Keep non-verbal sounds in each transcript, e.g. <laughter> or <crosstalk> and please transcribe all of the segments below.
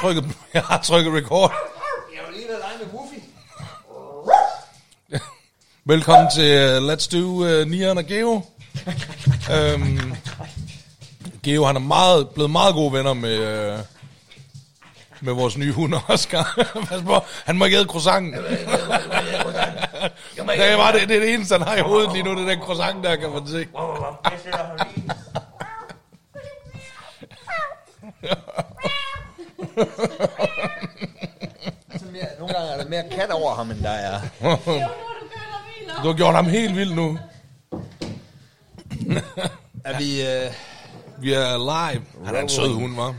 trykket, <laughs> jeg har trykket record. Jeg vil lige være lege med Wuffy. Velkommen til uh, Let's Do uh, Nian og Geo. um, Geo, han er meget, blevet meget gode venner med, uh, med vores nye hund, <laughs> Oscar. Pas på, han må ikke æde croissanten. det, er bare det, det er det eneste, han har i hovedet lige nu, det er den croissant der, kan man se. <laughs> Altså mere, nogle gange er der mere kat over ham, end der er. Du har gjort ham helt vild nu. Er vi... Øh... Vi er live. Han er en sød hund, var.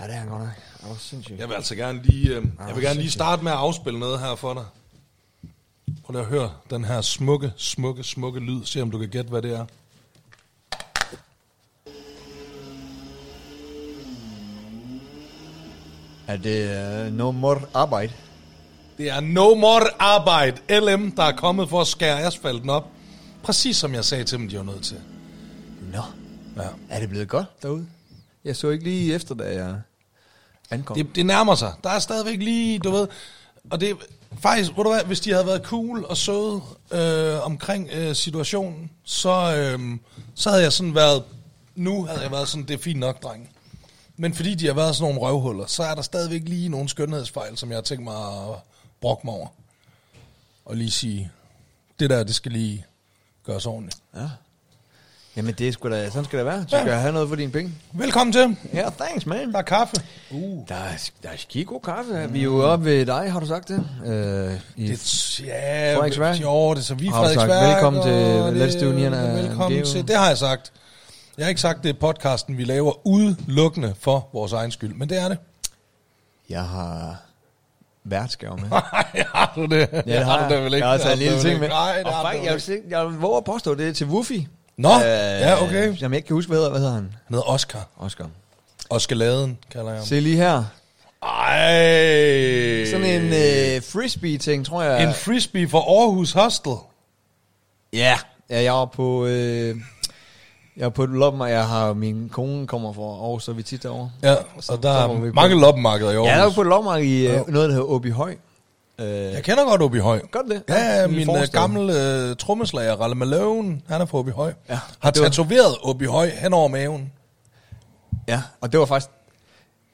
Ja, det er han godt nok. Var sindssygt. Jeg vil altså gerne lige, øh, jeg vil gerne lige starte med at afspille noget her for dig. Prøv lige at høre den her smukke, smukke, smukke lyd. Se om du kan gætte, hvad det er. Er det uh, no more arbejde? Det er No More Arbejde, LM, der er kommet for at skære asfalten op. Præcis som jeg sagde til dem, de var nødt til. Nå. Ja. Er det blevet godt derude? Jeg så ikke lige efter, da jeg ankom. Det, det nærmer sig. Der er stadigvæk lige, du ved... Og det er faktisk, ved du hvad, hvis de havde været cool og søde øh, omkring øh, situationen, så, øh, så havde jeg sådan været... Nu havde jeg været sådan, det er fint nok, dreng. Men fordi de har været sådan nogle røvhuller, så er der stadigvæk lige nogle skønhedsfejl, som jeg har tænkt mig at brokke mig over. Og lige sige, det der, det skal lige gøres ordentligt. Ja. Jamen, det sgu da, sådan skal det være. Du skal Ja. have noget for dine penge. Velkommen til. Ja, thanks, man. Der er kaffe. Uh. Der er, der er skide god kaffe. Vi er jo oppe ved dig, har du sagt det? Øh, i, Det, ja, Frederiksværk? Jo, det er så vi er Frederiksværk. velkommen til og det- Let's Do Velkommen til, det har jeg sagt. Jeg har ikke sagt, det er podcasten, vi laver udelukkende for vores egen skyld, men det er det. jeg har værtsgave med. <laughs> Nej, har du det? Ja, det har du det vel ikke? Jeg har taget en lille ting med. Nej, og har faktisk, jeg, vil, sige- jeg våger at påstå, det er til Wuffy. Nå, ja, okay. Som jeg ikke kan huske, hvad hedder, hvad hedder han? Han hedder Oscar. Oscar. Oscar Laden, kalder jeg ham. Se lige her. Ej. Sådan en øh, frisbee-ting, tror jeg. En frisbee for Aarhus Hostel. Ja. ja, jeg var på... Øh, jeg var på et og jeg har, min kone kommer fra Aarhus, så er vi tit derovre. Ja, Så- og der så er mange loppemarkeder i Aarhus. Ja, jeg var på et lopmarked i øh, Ja. noget, der hedder Åby Høj. Øh, Jeg kender godt Åby Høj. Godt det? Ja, ja min forstaden. gamle uh, trommeslager, Ralle Malone, han er fra Åby Høj. Ja, Har tatoveret Åby Høj hen over maven. Ja, og det var faktisk,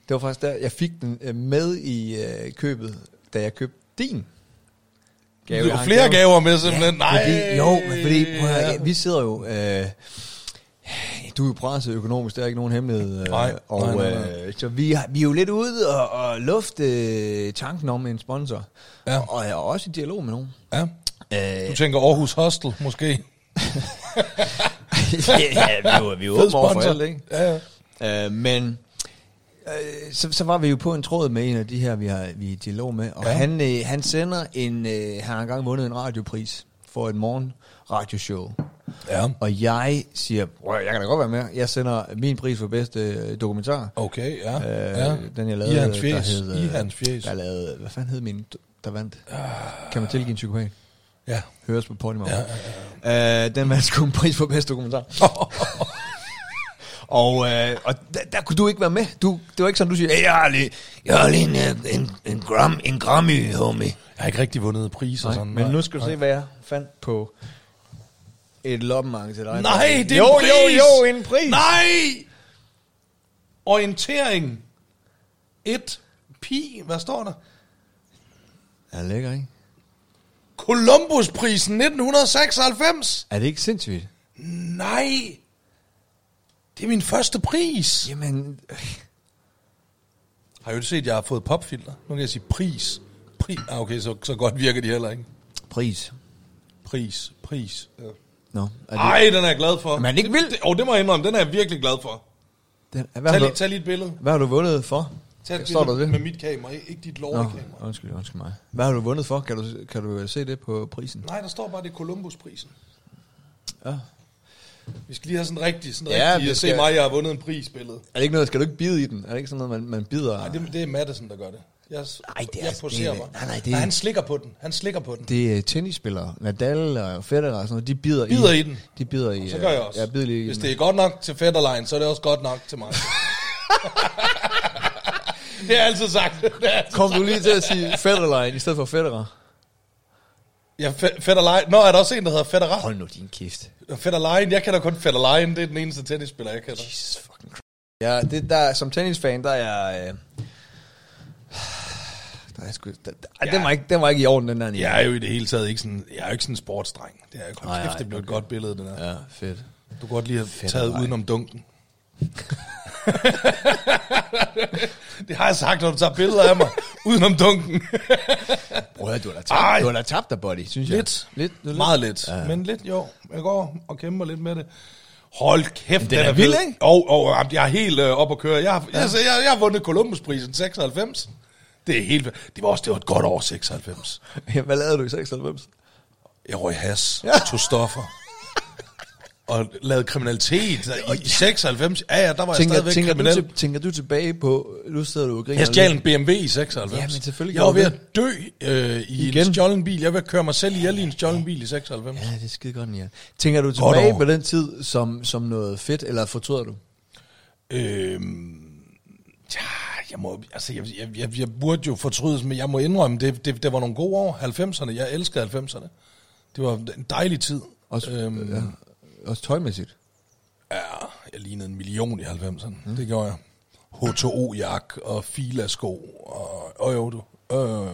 det var faktisk der, jeg fik den øh, med i øh, købet, da jeg købte din Gave, du har flere gave. gaver med simpelthen. Nej. Fordi, jo, men fordi, prøv ja, vi sidder jo, øh, du er presset økonomisk, det er ikke nogen hemmelighed. Øh, Nej, og, nej, nej, nej. Øh, så vi, vi er jo lidt ude og, og lufte øh, tanken om en sponsor. Ja. Og, og jeg er også i dialog med nogen. Ja. Øh, Du tænker Aarhus Hostel, måske. <laughs> ja, vi er jo, åbne over for alt, ikke? Ja, ja. Øh, men øh, så, så var vi jo på en tråd med en af de her, vi, har, vi er i dialog med, og Ja. han, øh, han sender en, øh, han har engang vundet en radiopris for et morgen radioshow. Ja. Og jeg siger, "Prøv at- jeg kan da godt være med. Jeg sender min pris for bedste øh, dokumentar. Okay, ja. Øh, ja. Den jeg lavede, I hans der fjes. hed, øh, I hans fjes. Der lavede, hvad fanden hed min, der vandt? Kan man tilgive en psykopat? Ja. Høres på Podimo. Ja, ja, ja. Øh, den vandt sgu en pris for bedste dokumentar. <laughs> Og, øh, og der, der kunne du ikke være med. Du, det var ikke sådan, du siger, "Hey, jeg har lige, jeg har lige en, øh, en, en, gram, en Grammy, homie. Jeg har ikke rigtig vundet priser. Nej, sådan. men nu skal du se, hvad jeg fandt på et loppemarked til dig. Nej, det er jo, en pris! Jo, jo, en pris! Nej! Orientering. Et pi. Hvad står der? Er det lækker, ikke? Columbusprisen 1996. Er det ikke sindssygt? Nej. Det er min første pris. Jamen, Har jo set, at jeg har fået popfilter. Nu kan jeg sige pris. Pri ah, okay, så, så godt virker de heller ikke. pris. Pris, pris. Ja. Nå, det, Ej, den er jeg glad for. Men ikke vildt? Det, oh, det må jeg indrømme, den er jeg virkelig glad for. den, hvad, Tag du, lige, tag lige et billede. hvad har du vundet for? Tag et Står billede det? med mit kamera, ikke dit Nå, lortekamera. undskyld, undskyld mig. Hvad har du vundet for? Kan du, kan du se det på prisen? Nej, der står bare, det er Columbusprisen. Ja. Vi skal lige have sådan rigtig, sådan Ja, rigtig vi at se skal- mig, jeg har vundet en prisbillede. Er det ikke noget, skal du ikke bide i den? Er det ikke sådan noget, man, man bider? Nej, det, det er Madison, der gør det. Jeg, Nej, det er- jeg poserer det er- mig. nej, nej, det er- nej, han slikker på den. Han slikker på den. Det er tennisspillere, Nadal og Federer og sådan noget, de bider, Bider i den. De bider i. Så gør jeg også. Ja, bider lige i Hvis det er godt nok til Fetterlein, så er det også godt nok til mig. <laughs> det jeg altid sagt. Det jeg altid Kom sagt. du lige til at sige Federline i stedet for Federer? Ja, Fe- Fetterlein. Nå, er der også en, der hedder Federer? Hold nu din kæft. Fetterlein, jeg kender kun Fetterlein. Det er den eneste tennisspiller, jeg kender. Jesus fucking Christ. Ja, det der, som tennisfan, der er jeg... Øh, <sighs> er sgu, der, der, ja. den, var ikke, den var ikke i orden, den der. Jeg er jo i det hele taget ikke sådan, jeg er jo ikke sådan en sportsdreng. Det er jo Nej, kæft, nej, det blev et okay. godt billede, det der. Ja, fedt. Du kunne godt lige have Fedt taget udenom dunken. <laughs> det har jeg sagt, når du tager billeder af mig. udenom dunken. <laughs> At du har da tabt, du har da tabt dig, buddy, synes jeg. lidt. Lidt. lidt. Meget lidt. Ja. Men lidt, jo. Jeg går og kæmper lidt med det. Hold kæft, den er vild, fed. ikke? Og, og jamen, jeg er helt øh, op at køre. Jeg, har- jeg, jeg, jeg har vundet Columbusprisen 96. Det er helt Det var også det var et godt år, 96. <laughs> Ja, Hvad lavede du i 96? Jeg røg has, ja. tog stoffer. Og lavede kriminalitet i 96. Ja, ja, der var jeg Tænker, stadigvæk tænker, du kriminel. til, tænker du tilbage på, nu sidder du og griner Jeg stjal en BMW i 96. Ja, men selvfølgelig Jeg var ved at dø øh, i Igen. en stjålen bil. Jeg var ved at køre mig selv ihjel i en stjålen bil i 96. Ja, det er skide godt, ja. Tænker du tilbage på den tid som, som noget fedt, eller fortryder du? Øhm, ja, jeg, må, altså, jeg, jeg, jeg, jeg burde jo fortrydes, men jeg må indrømme, det, det, det var nogle gode år, 90'erne. Jeg elskede 90'erne. Det var en dejlig tid. Også, øhm, ja, også tøjmæssigt. ja, jeg lignede en million i 90'erne. Mm. Det gjorde jeg. H2O-jak og Fila-sko. Og, og jo, du. Øh,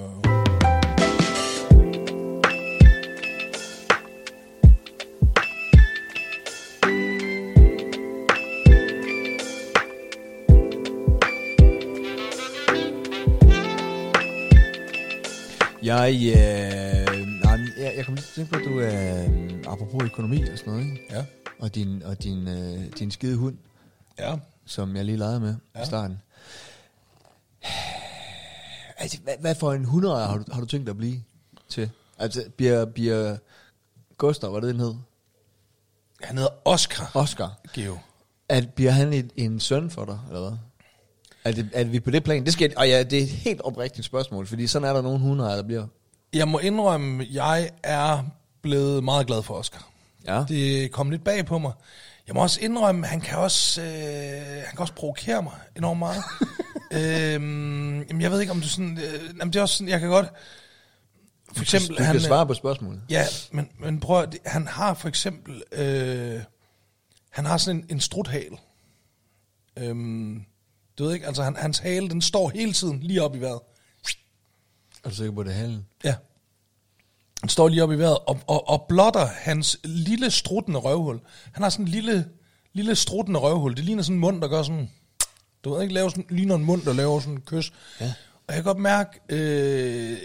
Jeg, øh, jeg, jeg kom lige til at tænke på, at du øh, apropos økonomi og sådan noget, ikke? ja, Og din, og din, øh, din skide hund, ja. som jeg lige legede med ja. I starten. Altså, hvad, hvad for en hundeejer har du, har du tænkt dig at blive til? Altså, bliver, bliver Gustav, hvad det den hed? Han hedder Oscar. Oscar. Geo. At, bliver han et, en søn for dig, eller hvad? Er, det, er vi på det plan? Det skal, og ja, det er et helt oprigtigt spørgsmål, fordi sådan er der nogle hundeejere, der bliver. Jeg må indrømme, jeg er blevet meget glad for Oscar. Ja. Det kom lidt bag på mig. Jeg må også indrømme, han kan også, øh, han kan også provokere mig enormt meget. <laughs> øhm, jamen, jeg ved ikke, om du sådan... Øh, jamen, det er også sådan, jeg kan godt... For eksempel, du kan han, svare på spørgsmålet. Ja, men, men prøv at, han har for eksempel... Øh, han har sådan en, en struthale. Øhm, du ved ikke, altså han, hans hale, den står hele tiden lige op i vejret. Er du sikker på, det halen? Ja. Han står lige oppe i vejret og, og, og blotter hans lille struttende røvhul. Han har sådan en lille, lille struttende røvhul. Det ligner sådan en mund, der gør sådan... Du ved ikke, laver sådan, ligner en mund, der laver sådan en kys. Ja. Og jeg kan godt mærke, øh,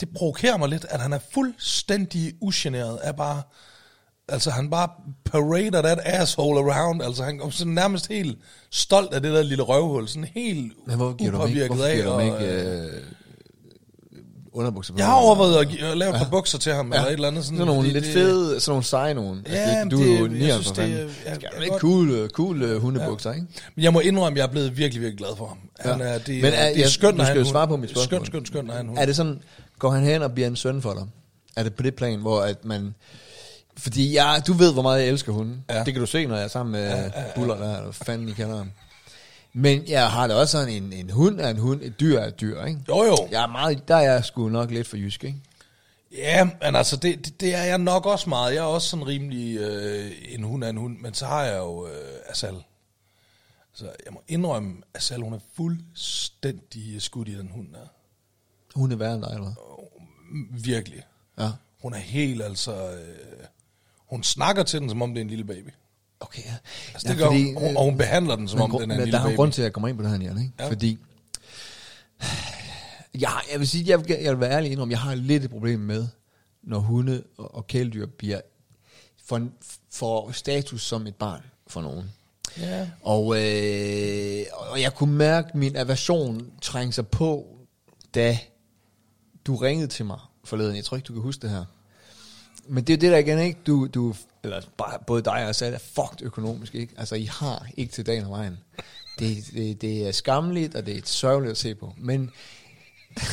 det provokerer mig lidt, at han er fuldstændig ugeneret af bare... Altså, han bare parader that asshole around. Altså, han er sådan nærmest helt stolt af det der lille røvhul. Sådan helt Men hvorfor giver du ikke, hvorfor giver du ikke øh, øh, underbukser på? jeg har overvejet at, give, at lave et par bukser til ham, ja. eller et eller andet. Sådan, Sådan nogle lidt det- fede, sådan nogle seje nogen. Ja, altså, det, du det- er jo jeg synes, for det- fanden. jeg- Skal jeg du ikke godt- cool, øh, cool uh, hundebukser, ikke? Men jeg må indrømme, at jeg er blevet virkelig, virkelig glad for ham. Han Ja. er, det, Men er- det er jeg- skønt, du at skal jo svare på mit spørgsmål. Skønt, skønt, skønt, hund. Er det sådan, går han hen og bliver en søn for dig? Er det på det plan, hvor at man... Fordi jeg, du ved, hvor meget jeg elsker hunden. Ja. Det kan du se, når jeg er sammen med ja, ja, ja. Buller der, fanden I ham. Men jeg har da også sådan, en, en hund er en hund, et dyr er et dyr, ikke? Jo, jo. Jeg er meget, der er jeg sgu nok lidt for jysk, ikke? Ja, men altså, det, det, det er jeg nok også meget. Jeg er også sådan rimelig øh, en hund af en hund, men så har jeg jo øh, Asal. Så jeg må indrømme, at Asal, hun er fuldstændig skudt i den hund der. Hun er værre end dig, eller hvad? Virkelig. Ja. Hun er helt altså... Øh, hun snakker til den, som om det er en lille baby. Okay, ja. Altså, det gør hun, og, hun behandler den, som om men, den er en lille der er baby. grund til, at jeg kommer ind på det her, Jan, ikke? Ja. Ja. Fordi, jeg, jeg vil sige, jeg vil, jeg vil være ærlig indrømme, jeg har lidt et problem med, når hunde og, og kæledyr bliver for, for status som et barn for nogen. Ja. Og, øh, og jeg kunne mærke min aversion trænge sig på, da du ringede til mig forleden. Jeg tror ikke, du kan huske det her. Men det er jo det der igen, ikke? Du, du, eller bare, både dig og sagde, er fucked økonomisk, ikke? Altså, I har ikke til dagen og vejen. Det, det, det er skamligt, og det er sørgeligt at se på. Men <laughs>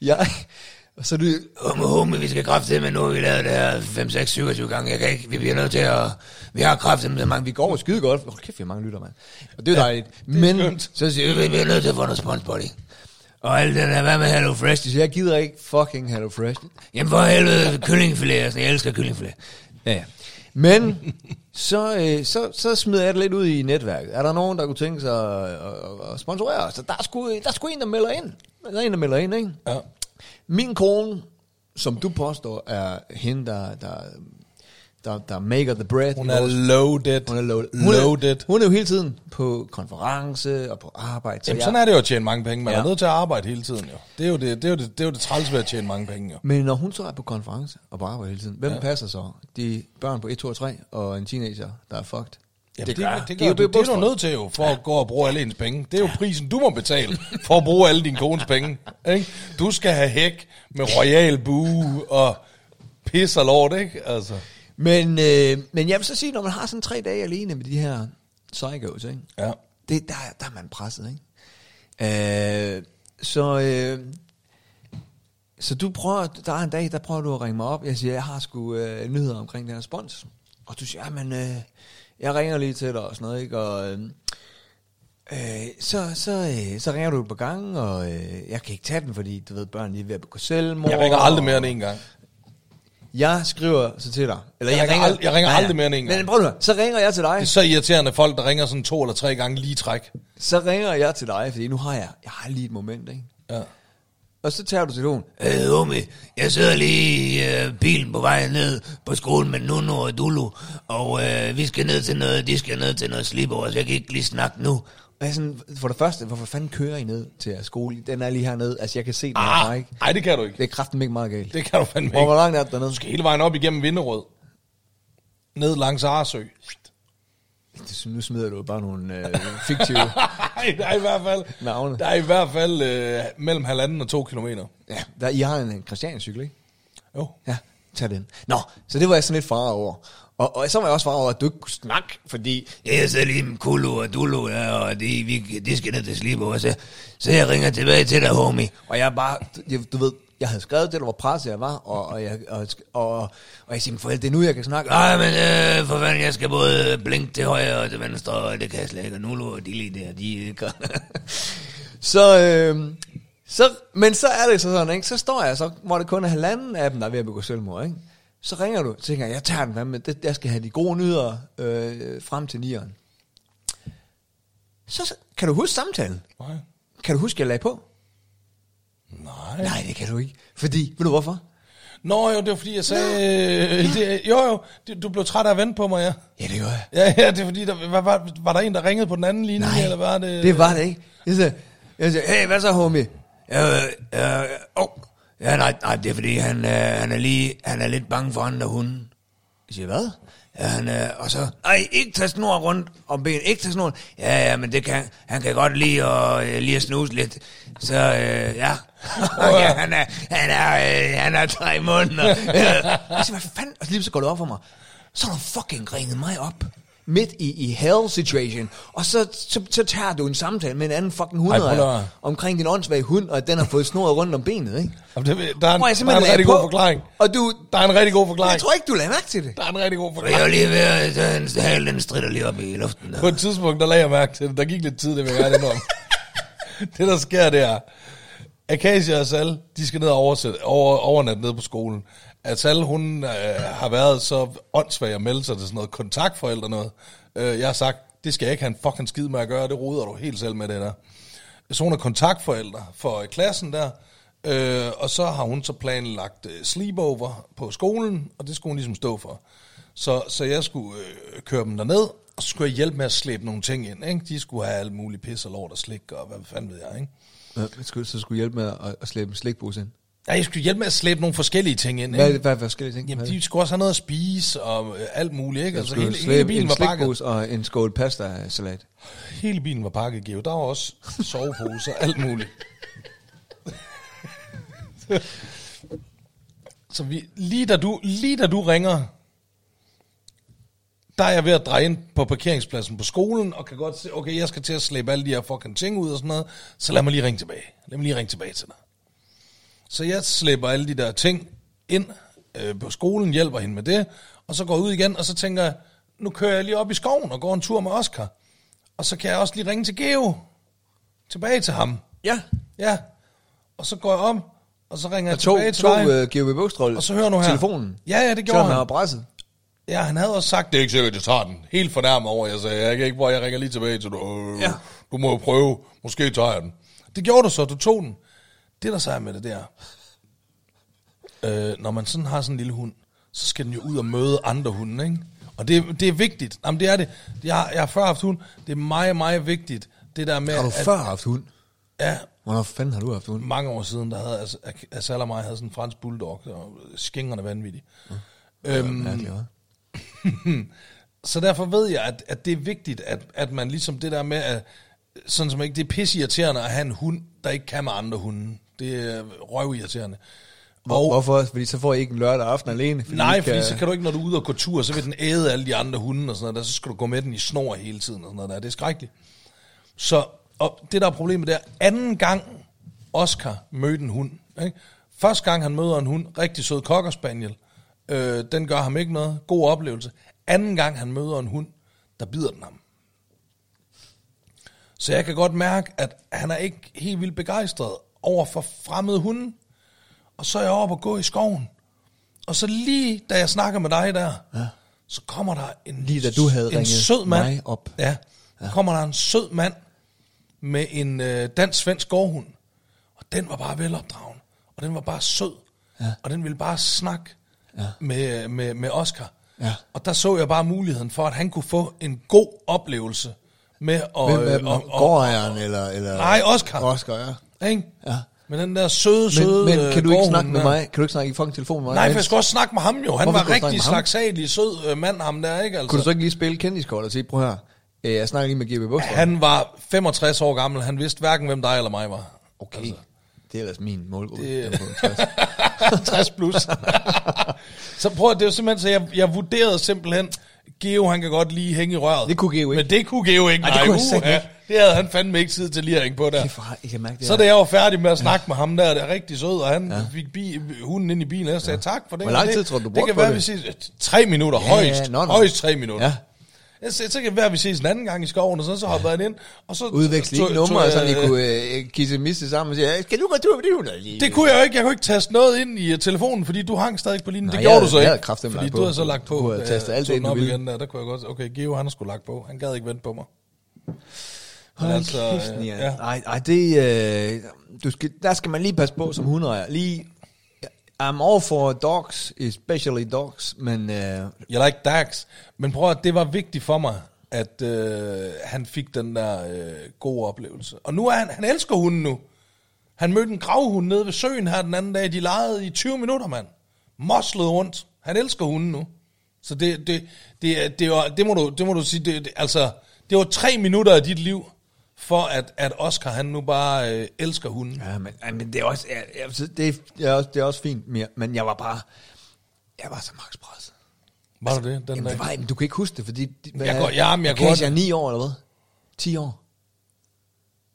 Jeg, og så du, Homie, homie, vi skal kræfte med nu, vi lavet det her 5, 6, 27 gange. Jeg kan ikke, vi bliver nødt til at... Vi har kræftet med mange, vi går over skide godt. Hold kæft, vi har mange lytter, mand. Og det er ja, dejligt. Men. Så siger vi, vi bliver nødt til at få noget spons på det. Og alt den der, hvad med Hello Fresh? jeg gider ikke fucking Hello Fresh. Jamen for helvede, kyllingfilet, altså, jeg elsker kyllingfilet. Ja, ja. Men <laughs> så, øh, så, så smider jeg det lidt ud i netværket. Er der nogen, der kunne tænke sig at, at, at sponsorere os? Så der er, sgu, der er sgu en, der melder ind. Der er en, der melder ind, ikke? Ja. Min kone, som du påstår, er hende, der, der, der, der maker the bread. Hun er loaded. hun er loaded. Hun er, Hun loaded. er, hun er jo hele tiden på konference og på arbejde. Så Jamen, jeg- sådan er det jo at tjene mange penge. Man Ja. er nødt til at arbejde hele tiden, jo. Det er jo det, det, er jo det, det, er jo det træls ved at tjene mange penge, jo. Men når hun så er på konference og på arbejde hele tiden, hvem ja. passer så? De børn på 1, 2 og 3 og en teenager, der er fucked. Jamen, det, det, gør, det, det, det er det, det, er du nødt til jo, for at gå og bruge alle ens penge. Det er jo prisen, du må betale for at bruge alle dine kones penge. Ikke? Du skal have hæk med royal bue og pis og lort, ikke? Altså. Men, øh, men jeg vil så sige, når man har sådan tre dage alene med de her psychos, ikke? Ja. Det, der, der er man presset, ikke? Øh, så, øh, så du prøver, der er en dag, der prøver du at ringe mig op. Jeg siger, jeg har sgu øh, nyheder omkring den her spons. Og du siger, men øh, jeg ringer lige til dig og sådan noget, ikke? Og øh, øh, så, så, øh, så ringer du på gang, og øh, jeg kan ikke tage den, fordi du ved, børn lige er ved at begå selvmord. Jeg ringer aldrig mere end en gang. Jeg skriver så til dig. Eller Jeg ringer ald- jeg ringer aldrig mere end en gang. Men prøv nu, så ringer jeg til dig. Det er så irriterende folk, der ringer sådan to eller tre gange lige træk. Så ringer jeg til dig, fordi nu har jeg, jeg har lige et moment, ikke? Ja. Og så tager du telefonen. Øh, homie, jeg sidder lige i øh, bilen på vej ned på skolen med Nuno og Dulu, og øh, vi skal ned til noget, de skal ned til noget sleepover, så jeg kan ikke lige snakke nu. Og jeg sådan, for det første, hvorfor fanden kører I ned til jeres skole? Den er lige hernede. Altså, jeg kan se den Ah, herfra, ikke? nej, det kan du ikke. Det er kraften ikke meget galt. Det kan du fandme Hvor, hvor ikke. langt er det dernede? Du skal hele vejen op igennem Vinderød. Ned langs Arsø. Det- Nu smider du bare nogle øh, fiktive <laughs> Nej, der er i hvert fald, navne. der er i hvert fald øh, mellem halvanden og to kilometer. Ja, der, I har en, en Christiania-cykel, ikke? Jo. Ja, tag den. Nå, så det var jeg sådan lidt farvet over. Og, og så var jeg også farvet over, at du ikke kunne snakke, fordi... Jeg sidder lige med Kulu og Dulu, ja, og de, vi, de skal ned til sleepover, så, så jeg ringer tilbage til dig, homie. Og jeg bare, du, du ved, jeg havde skrevet det, der var presset, jeg var, og, og, jeg, og, og, og jeg siger, forældre, det er nu, jeg kan snakke. Nej, men øh, for fanden, jeg skal både blinke til højre og til venstre, og det kan jeg slet ikke, og Nulu og de lige der, de kan. Så, øh, så, men så er det så sådan, ikke? Så står jeg så, hvor det kun er halvanden af dem, der er ved at begå selvmord, ikke? Så ringer du, så tænker jeg, jeg tager den, hvad med det, jeg skal have de gode nyheder øh, frem til nieren. Så, kan du huske samtalen? Nej. Kan du huske, jeg lagde på? Nej. Nej, det kan du ikke. Fordi, ved du hvorfor? Nå jo, det var fordi, jeg sagde... Øh, det, jo jo, det, du blev træt af at vente på mig, ja. Ja, det gør jeg. Ja, ja, det er fordi, der, var, var, var der en, der ringede på den anden linje, Nej, eller var det... det var det ikke. Jeg siger, jeg siger hey, hvad så, homie? Ja, øh, øh, oh. Ja nej, nej, det er fordi, han, øh, han, er lige, han er lidt bange for andre hunde. Jeg siger, hvad? Ja, han, øh, og så, nej, ikke tage snor rundt om ben, ikke tage snor. Ja, ja, men det kan, han kan godt lide at, øh, lige at snuse lidt. Så, øh, ja. <laughs> ja, han er, han er, øh, han er tre måneder. <laughs> Jeg siger, hvad fanden? Og lige så går det op for mig. Så har du fucking ringet mig op. Midt i, i hell situation. Og så, så, så tager du en samtale med en anden fucking at- omkring din åndssvage hund, og at den har fået snoret rundt om benet, ikke? Jamen, det, der, er en, der er en rigtig på, god forklaring. Og du, Der er en rigtig god forklaring. jeg tror ikke, du lagde mærke til det. Der er en rigtig god Og jeg er forklaring. lige ved at tage en hale, den strider lige op i luften. På et tidspunkt, der lagde jeg mærke til det. Der gik lidt tid, det vil jeg gerne indrømme. <laughs> det, der sker, det er, Akasia og Sal, de skal ned og oversætte, over, overnatte ned på skolen. At Sal, hun øh, har været så åndssvag at melde sig til sådan noget kontaktforældre noget. Øh, jeg har sagt, det skal jeg ikke have en fucking skid med at gøre, det roder du helt selv med det der. Så hun er kontaktforældre for øh, klassen der, øh, og så har hun så planlagt øh, sleepover på skolen, og det skulle hun ligesom stå for. Så, så jeg skulle øh, køre dem derned, og så skulle jeg hjælpe med at slæbe nogle ting ind. Ikke? De skulle have alt muligt pis og lort og slik, og hvad fanden ved jeg, ikke? Ja, skulle, så skulle hjælpe med at, at slæbe en slikpose ind? Ja, jeg skulle hjælpe med at slæbe nogle forskellige ting ind. Hvad Ikke? hvad forskellige ting? Jamen, de skulle også have noget at spise og øh, alt muligt, ikke? Jeg Altså, hele, hele bilen en var pakket. og en skål pasta-salat. Hele bilen var pakket, Geo. Der var også soveposer, alt muligt. så vi, lige, da du, lige da du ringer der er jeg ved at dreje ind på parkeringspladsen på skolen, og kan godt se, okay, jeg skal til at slæbe alle de her fucking ting ud og sådan noget, så lad mig lige ringe tilbage. Lad mig lige ringe tilbage til dig. Så jeg slæber alle de der ting ind øh, på skolen, hjælper hende med det, og så går jeg ud igen, og så tænker jeg, nu kører jeg lige op i skoven og går en tur med Oscar. Og så kan jeg også lige ringe til Geo. Tilbage til ham. Ja. Ja. Og så går jeg om, og så ringer jeg Og tog, tilbage til tog dig. uh, GOB Bogstrøl Og så hør nu her. telefonen. Ja, ja, det gjorde Selvom han han. var presset. Ja, han havde også sagt, det er ikke sikkert, at jeg tager den. Helt fornærmet over, jeg sagde, jeg kan ikke, hvor jeg ringer lige tilbage til dig. Øh, Ja. Du må jo prøve, måske tager jeg den. Det gjorde du så, du tog den. Det der så er med det der, øh, når man sådan har sådan en lille hund, så skal den jo ud og møde andre hunde, ikke? Og det, det er vigtigt. Jamen, det er det. Jeg har, jeg har før haft hund. Det er meget, meget vigtigt. Det der med, Har du at, før haft hund? Ja, Hvornår fanden har du haft hund? mange år siden, der havde altså, Asal og mig havde sådan en fransk bulldog, og skingerne vanvittige. Øhm, Mærkeligt, hva'? <laughs> så derfor ved jeg, at, at det er vigtigt, at, at man ligesom det der med, at, sådan som ikke, det er pisseirriterende at have en hund, der ikke kan med andre hunde. Det er røvirriterende. Og, Hvorfor? Fordi så får I ikke en lørdag aften alene. Fordi nej, I fordi så kan du ikke, når du er ude og gå tur, så vil den æde alle de andre hunde og sådan noget, der, så skal du gå med den i snor hele tiden og sådan noget der. Det er skrækkeligt. Så og det der er problemet der, anden gang Oscar mødte en hund, ikke? første gang han møder en hund, rigtig sød cocker spaniel, øh, den gør ham ikke noget, god oplevelse. Anden gang han møder en hund, der bider den ham. Så jeg kan godt mærke, at han er ikke helt vildt begejstret over for fremmede hunde. Og så er jeg oppe og gå i skoven. Og så lige da jeg snakker med dig der, ja. så kommer der en, Lige da du havde en ringet sød mand. mig op. Ja, ja. kommer der en sød mand med en øh, dansk-svensk gårdhund. Og den var bare velopdragen. Og den var bare sød. Ja. Og den ville bare snakke ja. med, med, med Oscar. Ja. Og der så jeg bare muligheden for, at han kunne få en god oplevelse med at... Hvem er øh, og- og- Gårdejeren eller, eller... Nej, Oscar. Oscar, ja. Ikke? Ja. Med den der søde, søde Men, men kan du ikke snakke med der. mig? Kan du ikke snakke i fucking telefon med mig? Nej, for jeg skulle også snakke med ham jo. Han Hvorfor var rigtig slagsalig, sød øh, mand, ham der, ikke? Altså. Kunne du så ikke lige spille kendiskort og sige, prøv her, øh, jeg snakker lige med GB Bogstrøm. Han var 65 år gammel. Han vidste hverken, hvem dig eller mig var. Okay, altså, det er ellers min målgruppe. det- Det... Den er på 60. 60 <laughs> plus. <laughs> så prøv at det er jo simpelthen, så jeg, jeg vurderede simpelthen, Geo, han kan godt lige hænge i røret. Det kunne Geo ikke. Men det kunne Geo ikke. Nej, det kunne uha. ikke. Det havde han fandme ikke tid til lige at ringe på der. Kæft, hvor jeg kan mærke det Så da jeg var færdig med at snakke ja. med ham der, der er rigtig sød, og han ja. fik bi, hunden ind i bilen, og jeg sagde ja. tak for det. Hvor lang tid det, tror du, du Det kan være, det? vi ses tre minutter, Ja, højst. nå, nå. Højst tre minutter. Ja. Jeg sagde, så kan det være, at vi ses en anden gang i skoven, og så, så hoppede han ind. Og så Udveksle ikke numre, så I øh, kunne øh, kisse miste sammen og sige, skal du gå tur med det? Det kunne jeg jo ikke. Jeg kunne ikke taste noget ind i uh, telefonen, fordi du hang stadig på linjen. Nej, det jeg gjorde havde- du så jeg ikke. havde fordi lagt du på. havde så lagt på. Du tastet jeg alt ind, du ville. igen der. Der kunne jeg godt. Okay, Geo han har sgu lagt på. Han gad ikke vente på mig. Hold altså, kæft, øh, ja. ja. Ej, ej, det, øh, du skal, der skal man lige passe på som hundeejer. Lige, I'm all for dogs, especially dogs, men Uh... Jeg like dogs, Men prøv at det var vigtigt for mig, at øh, han fik den der øh, gode oplevelse. Og nu er han, han elsker hunden nu. Han mødte en gravhund nede ved søen her den anden dag. De legede i 20 minutter, mand. Moslede rundt. Han elsker hunden nu. Så det, det, det, det, det, var, det, må, du, det må du sige, det, det, altså, det var tre minutter af dit liv, for at, at Oscar han nu bare øh, elsker hunden. Ja, men, ja, men det er også, så det, er også, det er også fint, men jeg, jeg var bare, jeg var så max presset. Var du det? Den Jamen, det dag? var, men du kan ikke huske det, fordi... Hvad, Jeg går- ja, men jeg går- er 9 år, eller hvad? 10 år?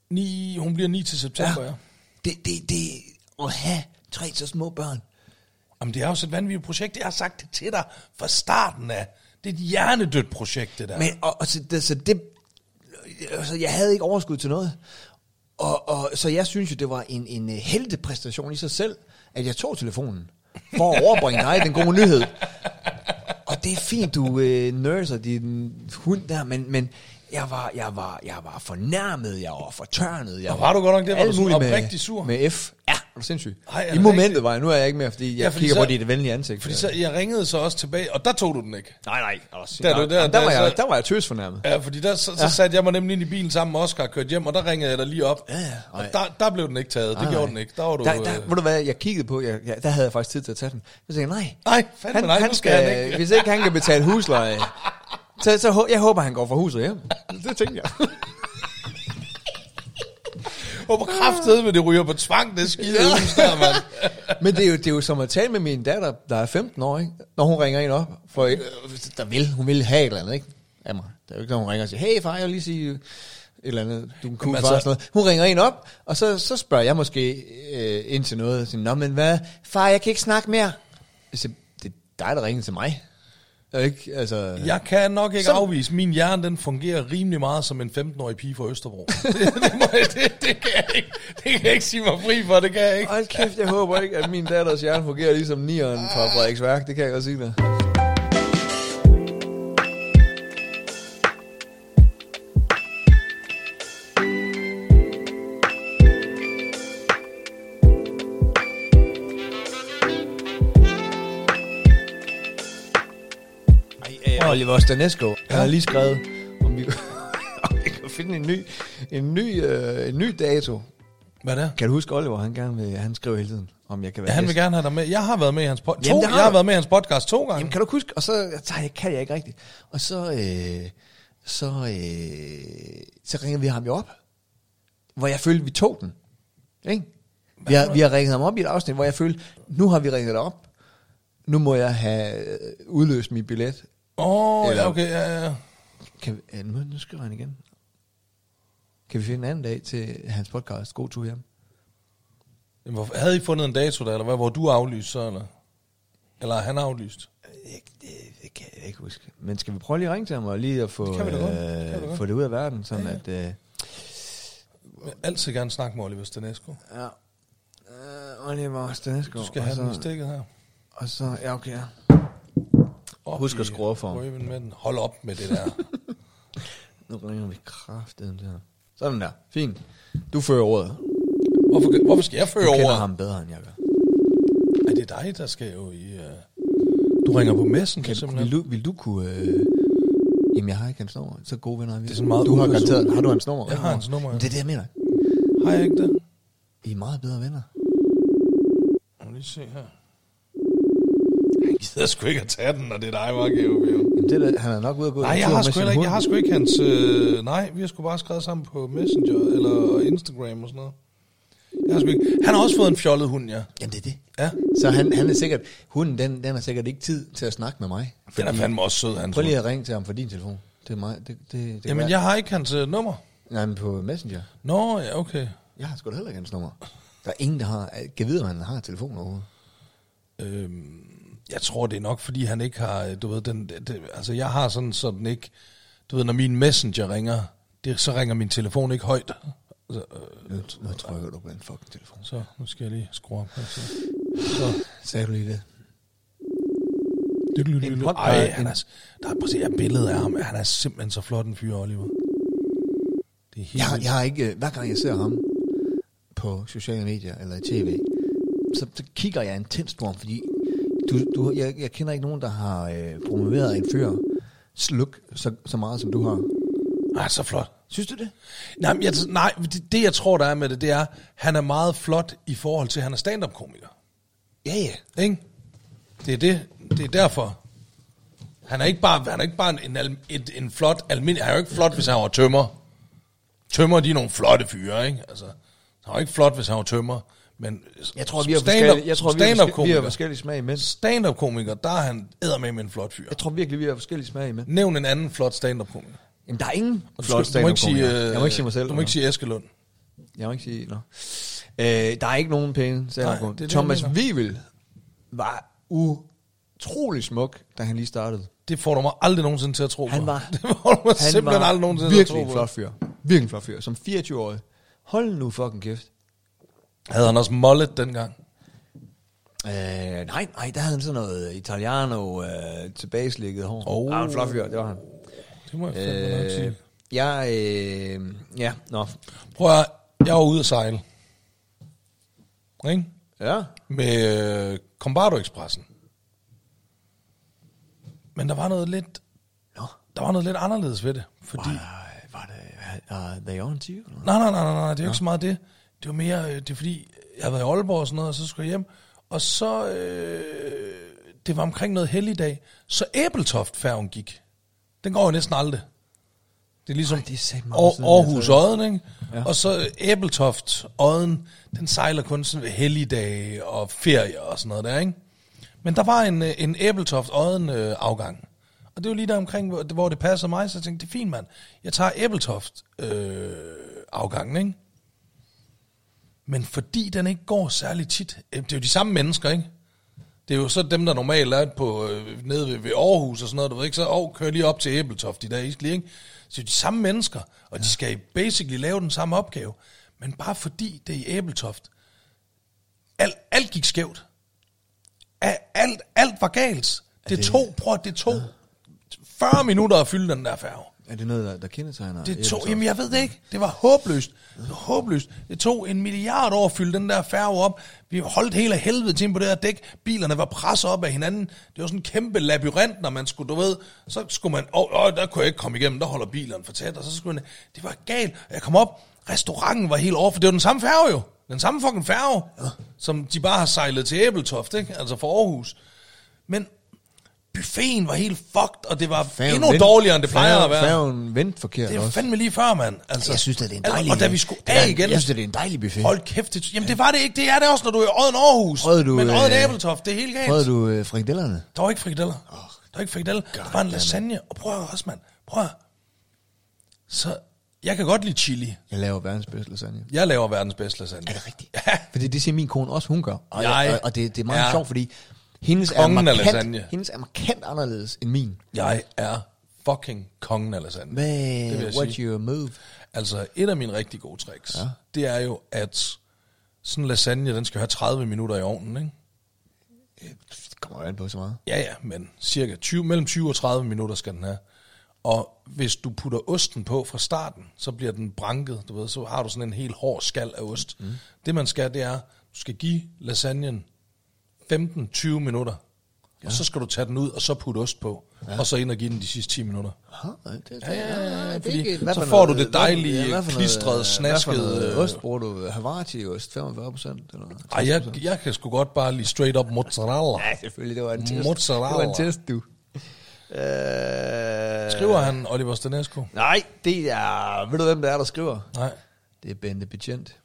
Ni, hun bliver 9 til september, ja. ja. Det, det, det, at have tre så små børn. Jamen, det er jo så et vanvittigt projekt. Jeg har sagt det til dig fra starten af. Det er et hjernedødt projekt, det der. Men, og, og så, det, så det, altså, jeg havde ikke overskud til noget. Og, og, så jeg synes jo, det var en, en øh, heldepræstation i sig selv, at jeg tog telefonen for at overbringe dig den gode nyhed. Og det er fint, du øh, nørser din hund der, men, men jeg, var, jeg, var, jeg var fornærmet, jeg var fortørnet. Jeg Og var du godt nok det? Var du sådan oprigtig sur? Med F. Ja, er du sindssyg. Ej, I momentet rigtigt? var jeg, nu er jeg ikke mere, fordi jeg Ja, fordi kigger så- på dit venlige ansigt. Fordi så, jeg ringede så også tilbage, og der tog du den ikke. Nej, nej. Der er der- der, der, der- var jeg, der var jeg tøs fornærmet. Ja, fordi der, så, så Ja. satte jeg mig nemlig ind i bilen sammen med Oscar og kørte hjem, og der ringede jeg dig lige op. Ja, ja. Og der, der blev den ikke taget. Det gjorde den ikke. Der var du... Der, der, øh, ved du hvad, jeg kiggede på, jeg, jeg, der havde jeg faktisk tid til at tage den. Så tænkte jeg, nej, Nej, fandme han, nej, nu skal, skal han ikke. hvis ikke han kan betale husleje, <laughs> så, så jeg håber, han går fra huset hjem. <laughs> Det tænkte jeg. håber kraftedet med det ryger på tvang, det skide ja. der, mand. <laughs> Men det er, jo, det er jo som at tale med min datter, der er 15 år, ikke? når hun ringer en op. For øh, der vil, hun vil have et eller andet, ikke? Af mig. Der er jo ikke, når hun ringer og siger, hey far, jeg vil lige sige et eller andet, du er en cool Jamen far. altså- Altså, noget. Hun ringer en op, og så, så spørger jeg måske øh, ind til noget. Og siger, Nå, men hvad? Far, jeg kan ikke snakke mere. Jeg siger, det er dig, der ringer til mig. Ikke? Altså, Jeg kan nok ikke Så- afvise, min hjerne den fungerer rimelig meget som en 15-årig pige fra Østerbro. <laughs> det, det, må, jeg- det, det, kan jeg ikke, det kan jeg ikke sige mig fri for, det kan jeg ikke. Hold kæft, jeg håber ikke, at min datters hjerne fungerer ligesom nieren fra Frederiksværk. Det kan jeg godt sige dig. Oliver Stanesco, jeg har lige skrevet, om vi, <laughs> om vi kan finde en ny, en ny, øh, en ny dato. Hvad er det? Kan du huske Oliver, han gerne vil, han skriver hele tiden, om jeg kan være Ja, han vil gæst. gerne have dig med. Jeg har været med i hans, to, Jamen, det har jeg har været med i hans podcast to gange. Jamen, kan du huske? Og så så jeg kan jeg ikke rigtigt. Og så, øh, så, øh, så ringer vi ham jo op, hvor jeg følte, vi tog den. Ikke? Vi har, vi har ringet ham op i et afsnit, hvor jeg følte, nu har vi ringet dig op. Nu må jeg have øh, udløst min billet. Åh, oh, ja, okay, ja, ja. Kan vi, nu, nu skriver han igen. Kan vi finde en anden dag til hans podcast? God tur hjem. Jamen, hvor- Havde I fundet en dato der, eller hvad, hvor du aflyst så, eller? Eller er han aflyst? Det, det, det kan jeg ikke huske. Men skal vi prøve lige at ringe til ham og lige at få, Det. Det øh, godt. få det ud af verden, sådan Ja, at... Øh, Jeg vil altid gerne snakke med Oliver Stanesco. Ja. Uh, Oliver Stanesco. Du skal og have så, den stikket her. Og så, ja okay. ja. Op Husk at skrue for ham. med den. Hold op med det der. <laughs> Nu ringer vi kraften til ham. Sådan der. Fint. Du fører ordet. Hvorfor, hvorfor skal jeg føre Du kender over? ham bedre, end jeg gør. Er det dig, der skal jo i... Uh... Du ringer på messen, Kan, simpelthen. vil, du, vil du kunne... Øh... Jamen, jeg har ikke hans nummer. Så gode venner er vi. Det er sådan meget du har garanteret... Har du hans nummer? Jeg har hans nummer, ja. Det er det, jeg mener. Har jeg ikke det? I er meget bedre venner. Må lige se her. Gider sgu ikke at tage den, når det er dig, var. Jamen, det er da, han er nok ude at gå Nej, en jeg tur har, med sgu sin heller ikke, hund. jeg har sgu ikke hans... Øh, nej, vi har sgu bare skrevet sammen på Messenger eller Instagram og sådan noget. Jeg har sgu ikke, han har også fået en fjollet hund, ja. Jamen, det er det. Ja, Så han, han er sikkert... Hunden, den, den har sikkert ikke tid til at snakke med mig. den er fandme også sød, hans Prøv lige at ringe til ham fra din telefon. Det er mig. Det, det, det kan Jamen, være- jeg har ikke hans øh, nummer. Nej, men på Messenger. Nå, ja, okay. Jeg har sgu da heller ikke hans nummer. Der er ingen, der har... Kan vide, om han har telefon overhovedet. Øhm, jeg tror, det er nok, fordi han ikke har, du ved, den, det, altså jeg har sådan, sådan ikke, du ved, når min messenger ringer, det, så ringer min telefon ikke højt. Så, øh, Nu, nu trykker du på en fucking telefon. så nu skal jeg lige skrue op her. Så. så. Sagde du lige det? En Ej, han er, der er præcis et billede af ham. Han er simpelthen så flot en fyr, Oliver. Det er helt Jeg, har- jeg har ikke... øh, Hver gang jeg ser ham på sociale medier eller i tv, så, så kigger jeg intenst på ham, fordi du, du, jeg, jeg kender ikke nogen, der har øh, promoveret en fyr sluk så, så meget, som du har. Ej, så flot. Synes du det? Nej, men jeg, nej det, det, jeg tror, der er med det, det er, han er meget flot i forhold til, at han er stand-up-komiker. Ja, ja. Ikke? Det er det. Det er derfor. Han er ikke bare, han er ikke bare en, en, et, en flot almindelig... Han er jo ikke flot, hvis han var tømmer. Tømmer, de er nogle flotte fyre, ikke? Altså, han er jo ikke flot, hvis han var tømmer. Men Jeg tror, vi har stand-up- forskellige, jeg tror, vi har, forskellige, vi har forskellige smag i mænd. stand-up-komiker, der er han med med en flot fyr. Jeg tror virkelig, vi har forskellige smag i mænd. Nævn en anden flot stand-up-komiker. Jamen, der er ingen Og flot må ikke sige, øh, Jeg må ikke sige mig selv. Du må ikke sige Eskelund. Jeg må ikke sige, nå. Øh, der er ikke nogen pæne stand Nej, det er det, jeg Thomas. Wivel var utrolig smuk, da han lige startede. Det får du mig aldrig nogensinde til at tro Han på. var- <laughs> det får du mig Han simpelthen var aldrig nogensinde til at virkelig tro på. flot fyr. Virkelig flot fyr. Som 24-årig. Hold nu fucking kæft. Havde han også mullet dengang? Øh, nej, nej, der havde han sådan noget italiano øh, tilbageslikket hår. Oh. Ah, en flot fyr, det var han. Det må jeg fandme Øh, sige. jeg, øh, ja, nå. Prøv at, jeg var ude at sejle. Ikke? Ja. Med øh, Combardo Expressen. Men der var noget lidt, Nå. der var noget lidt anderledes ved det. Fordi, Var, var det, uh, they on to you? nej, nej, nej, nej, nej, det er jo ikke så meget det. Det var mere, øh, det er fordi, jeg havde været i Aalborg og sådan noget, og så skulle jeg hjem. Og så, øh, det var omkring noget helligdag, så Æbeltoft-færgen gik. Den går jo næsten aldrig. Det er ligesom Ej, det er Aarhus tror. Odden, ikke? Ja. Og så Æbeltoft Odden, den sejler kun sådan ved helligdage og ferie og sådan noget der, ikke? Men der var en, øh, en Æbeltoft Odden øh, afgang. Og det var lige der omkring, hvor det, hvor det passede mig, så jeg tænkte, det er fint, mand. Jeg tager Æbeltoft øh, afgangen, ikke? Men fordi den ikke går særlig tit, øh, det er jo de samme mennesker, ikke? Det er jo så dem, der normalt er på, øh, nede ved, ved Aarhus og sådan noget, du ved ikke, så oh, kører lige op til Æbeltoft i dag, ikke? Så det er jo de samme mennesker, og ja. de skal basically lave den samme opgave. Men bare fordi det er i Æbeltoft, alt, alt gik skævt. Alt, alt var galt. Det, det- tog, prøv, det tog 40 minutter at fylde den der færge. Er det noget, der, der kendetegner? Det tog, jamen jeg ved det ikke. Det var håbløst. Det var håbløst. Det tog en milliard år at fylde den der færge op. Vi holdt hele helvede til på det her dæk. Bilerne var presset op af hinanden. Det var sådan en kæmpe labyrint, når man skulle, du ved, så skulle man, åh, åh der kunne jeg ikke komme igennem, der holder bilerne for tæt, og så skulle man, det var galt. Jeg kom op, restauranten var helt over, for det var den samme færge jo. Den samme fucking færge, som de bare har sejlet til Æbeltoft, ikke? Altså for Aarhus. Men buffeten var helt fucked, og det var Færgen endnu vendte- dårligere, end det plejer færgen- at være. Færgen vendte forkert Det jo også. fandme lige før, mand. Altså, Jeg synes, det er en Altså, dejlig... Og da vi skulle af en- igen, Jeg synes, det er en dejlig buffet. hold kæft, det, jamen det var det ikke. Det er det også, når du er i Odden Aarhus. Prøvede du, Men Odden øh, Æbeltoft, det er helt galt. Prøvede du øh, frikadellerne? Der var ikke frikadeller. der var ikke frikadeller. Der var en lasagne. Og prøv også, mand. Prøv. Så jeg kan godt lide chili. Jeg laver verdens bedste lasagne. Jeg laver verdens bedste lasagne. Er det rigtigt? Ja. Fordi det siger min kone også, hun gør. Og, Jeg- og, og det, det er meget Ja. sjovt, fordi hendes er, Kongen af markant, lasagne. hendes er markant anderledes end min. Jeg er fucking kongen af lasagne. Hvad, Det vil jeg what's sige. your move? Altså, et af mine rigtig gode tricks, ja. det er jo, at sådan en lasagne, den skal have 30 minutter i ovnen, ikke? Det kommer jo an på så meget. Ja, ja, men cirka 20, mellem 20 og 30 minutter skal den have. Og hvis du putter osten på fra starten, så bliver den branket, du ved, så har du sådan en helt hård skal af ost. Mm. Det man skal, det er, du skal give lasagnen 15-20 minutter, ja. og så skal du tage den ud, og så putte ost på, ja. og så ind og give den de sidste 10 minutter. Aha, det, det, Ja, ja, ja, er fordi ikke- så får du det dejlige, for klistrede, snaskede, ost bruger du? Havarti-ost, 45 procent? Ej, jeg, jeg kan sgu godt bare lige straight up mozzarella. Ja, selvfølgelig, det var en test. Mozzarella. Det var en test, du. Øh, Skriver han Oliver Stanesco? Nej, det er... Ved du, hvem det er, der skriver? Nej. Det er Bente Betjent.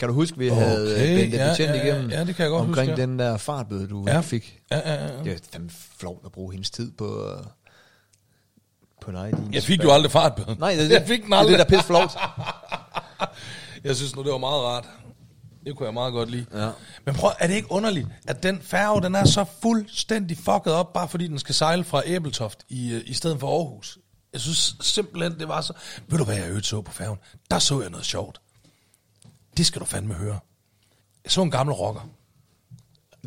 Kan du huske, vi Okay, havde Bente ja, Betjent ja, ja, igennem? ja, det kan jeg godt omkring huske, ja. den der fartbøde, du Ja. fik. Ja, ja, ja. Det er fandme flot at bruge hendes tid på... øh, På din Jeg fik jo aldrig fartbøden. Nej, det <laughs> jeg fik den Det aldrig. er det, der er pisse flot. <laughs> Jeg synes nu, det var meget rart. Det kunne jeg meget godt lide. Ja. Men prøv, er det ikke underligt, at den færge, den er så fuldstændig fucket op, bare fordi den skal sejle fra Æbeltoft i, øh, i stedet for Aarhus? Jeg synes simpelthen, det var så... Ved du, hvad jeg øvrigt så på færgen? Der så jeg noget sjovt. Det skal du fandme høre. Jeg så en gammel rocker.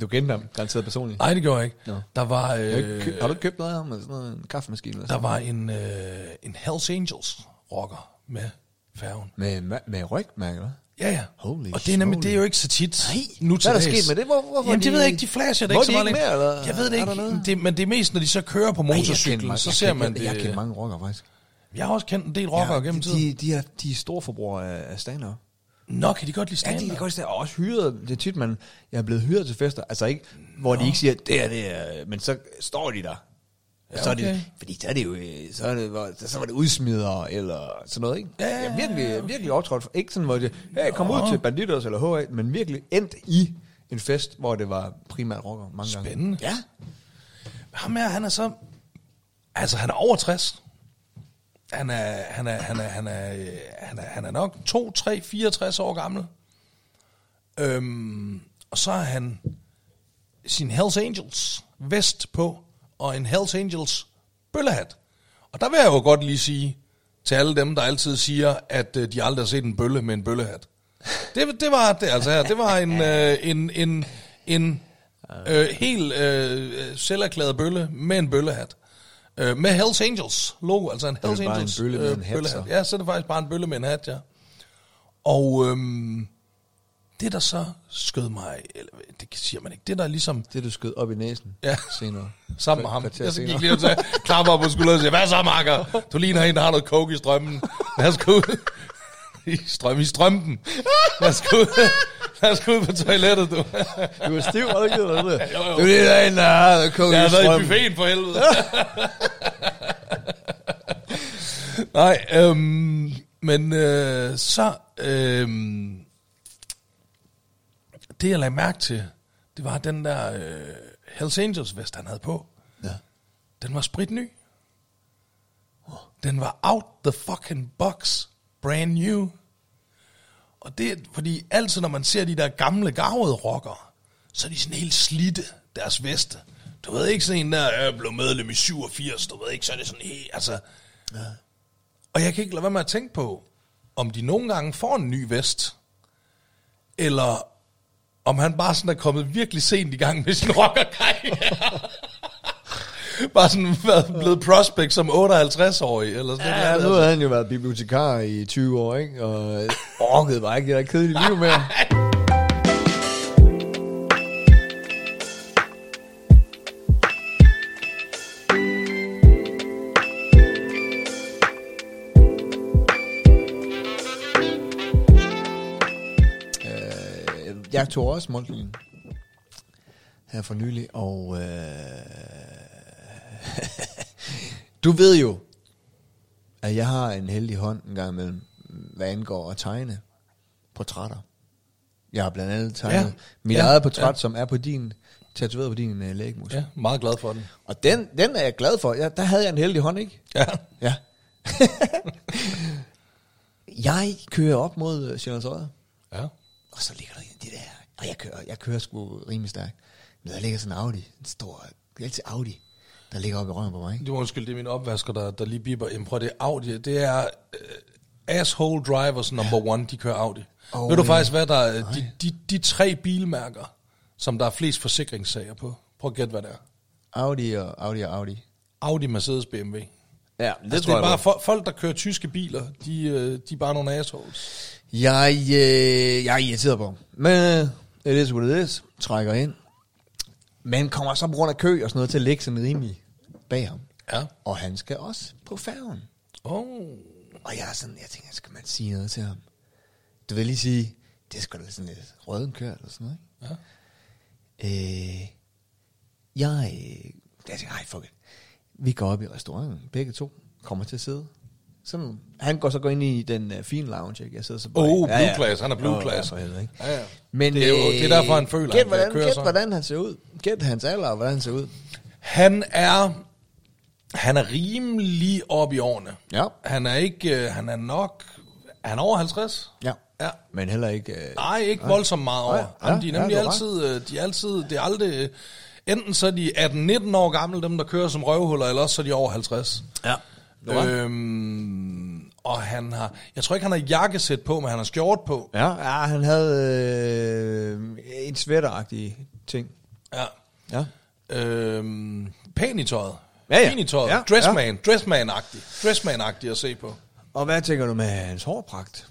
Du kendte ham, garanteret personligt. Nej, det gjorde jeg ikke. Nå. Der var... Har du ikke Øh, Har du købt noget af ham? Sådan noget, en kaffemaskine? Eller der sådan? var en, øh, en Hells Angels rocker med færgen. Med, med, med rygmærke, eller? Ja, ja. Holy og det er nemlig, det er jo ikke så tit Nej, nu til hvad er der sket med det? Hvor- hvorfor Jamen, det de- ved jeg ikke, de flasher det ikke så meget ikke mere, eller Jeg ved det ikke, det, men det er mest, når de så kører på Ej, motorcyklen, mange- så ser man det. Jeg kender mange rockere, faktisk. Jeg har også kendt en del rockere gennem de, tiden. de, de, er, de er store forbrugere af, stand. Nå, kan de godt lide Ja, stand de kan godt stå- og også hyret. Det er tit, man jeg er blevet hyret til fester. Altså ikke, hvor de ikke siger, det er det er, men så står de der. Ja, så er det, okay. fordi så er det jo, så, er det, hvor- så var det udsmider, eller sådan noget, ikke? Ja, ja, ja, virkelig, ja, okay. virkelig optrådt. Ikke sådan, hvor det, hey, kom ud til Banditos eller HA, men virkelig endt i en fest, hvor det var primært rocker mange gange. Spændende. Ja. Ham her, han er så... Altså, han er over 60. Han er, han er, han er, han er, han er, han er nok 2, 3, 64 år gammel. Øhm, og så har han sin Hells Angels vest på, og en Hells Angels bøllehat. Og der vil jeg jo godt lige sige til alle dem, der altid siger, at øh, de aldrig har set en bølle med en bøllehat. Det, det var det altså her. Det var en, øh, en, en, en øh, helt øh, selverklæret bølle med en bøllehat. Øh, med Hells Angels logo, altså en Hells bare en Angels bølle med øh, en hat, bøllehat. så. Ja, så er det faktisk bare en bølle med en hat, ja. Og øhm, det, der så skød mig, eller det siger man ikke, det der ligesom Det, du skød op i næsen Ja. senere. sammen med ham. Jeg så gik lige ud til <laughs> klapper op på skulderen og siger, hvad så, makker? Du ligner en, der har noget coke i strømmen. Lad os gå ud. I, strøm, I strømpen. Lad os gå ud. Lad os gå ud på toilettet, du. Du er stiv, har du ikke det? Jo, jo. Du er det der en, der har coke Jeg har været i buffeten for helvede. Nej, øhm, men øh, så... Øhm, det, jeg lagde mærke til, det var den der øh, Hells Angels vest, han havde på. Ja. Den var spritny. Den var out the fucking box. Brand new. Og det er, fordi altid, når man ser de der gamle, gavede rockere, så er de sådan helt slidte, deres veste. Du ved ikke sådan en der, jeg blev medlem i 87, du ved ikke, så er det sådan helt, altså... Ja. Og jeg kan ikke lade være med at tænke på, om de nogle gange får en ny vest, eller om han bare sådan er kommet virkelig sent i gang med sin rockerkarriere. <laughs> <laughs> bare sådan været blevet prospect som 58-årig, eller sådan Ja, noget. nu har han jo været bibliotekar i 20 år, ikke? Og orkede bare ikke det der kedelige liv mere. <laughs> Øh, Jeg tog også Moltling her for nylig, og øh, du ved jo, at jeg har en heldig hånd en gang imellem, hvad angår at tegne portrætter. Jeg har blandt andet tegnet Ja. mit Ja. eget portræt, Ja. som er på din, tatoveret på din uh, lægmus. Ja. Meget glad for den. Og den, den er jeg glad for. Ja, der havde jeg en heldig hånd, ikke? Ja. Ja. <laughs> jeg kører op mod uh, Sjællands Odde, Ja. og så ligger der en af de der, og jeg kører, jeg kører sgu rimelig stærkt. Men der ligger sådan en Audi, en stor, altid Audi, der ligger oppe i røven på mig, ikke? Du må undskylde, det er min opvasker, der, der lige biber. Jamen prøv, det er Audi. Det er uh, asshole drivers number one, de kører Audi. Oh, Ved du ja. faktisk, hvad der er? De, de, de tre bilmærker, som der er flest forsikringssager på. Prøv at gætte, hvad det er. Audi og Audi og Audi. Audi, Mercedes, BMW. Ja, det, altså, det er bare fo- folk, der kører tyske biler. De, øh, de er bare nogle assholes. Jeg, øh, jeg er irriteret på. Men det is what it is. Trækker ind. Men kommer så på grund af kø og sådan noget til at ligge sådan rimelig bag ham. Ja. Og han skal også på færgen. Oh. Og jeg er sådan, jeg tænker, skal man sige noget til ham? Du vil lige sige, det er sgu da sådan lidt røden kørt eller sådan noget, ikke? Ja. Øh, jeg, øh, jeg tænker, ej, fuck it. Vi går op i restauranten, begge to, kommer til at sidde. Sådan, han går så går ind i den uh, fine lounge, ikke? Jeg sidder så bare, Oh, blue class. Han er blue Åh, class. Ja, helvede, ikke? Ja, ja. Men, Det er jo- det er derfor, han føler, gæt, han kan hvordan, køre gæt, sådan. hvordan han ser ud. Gæt hans alder, og hvordan han ser ud. Han er, han er rimelig op i årene. Ja. Han er ikke, øh, han er nok, er han over 50? Ja. Ja. Men heller ikke... Øh, Nej, ikke voldsomt meget over. Nej, Ja, ja, Jamen, de er ja, nemlig har altid, øh, de er altid, det er aldrig, øh, enten så er de 18-19 år gamle, dem der kører som røvhuller, eller også så er de over 50. Ja. Øhm, og han har, jeg tror ikke, han har jakkesæt på, men han har skjort på. Ja, ja han havde øh, en svætteragtig ting. Ja. Ja. Øhm, pæn i tøjet. Ja, ja. I tøjet. Ja, Dressman. Dressman-agtig. Dressman-agtig at se på. Og hvad tænker du med hans hårpragt?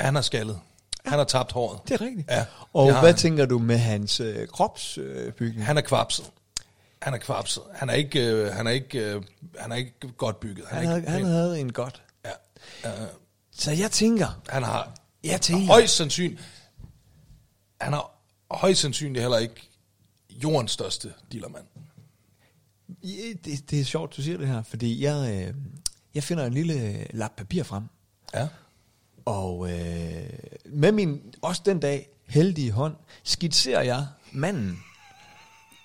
Han er skaldet. Han har tabt håret. Det er rigtigt. Ja, Og har hvad han. tænker du med hans øh, kropsbygning? Han er kvapset. Han er kvapset. Han er ikke, øh, han er ikke, øh, han er ikke godt bygget. Han, han, havde, ikke han havde en godt. Ja. Uh, Så jeg tænker, han har jeg tænker, højst sandsynligt, han har højst sandsynligt heller ikke jordens største dealermand. Ja, det, det er sjovt, du siger det her, fordi jeg, øh, jeg finder en lille lap papir frem, Ja. og øh, med min, også den dag, heldige hånd, skitserer jeg manden,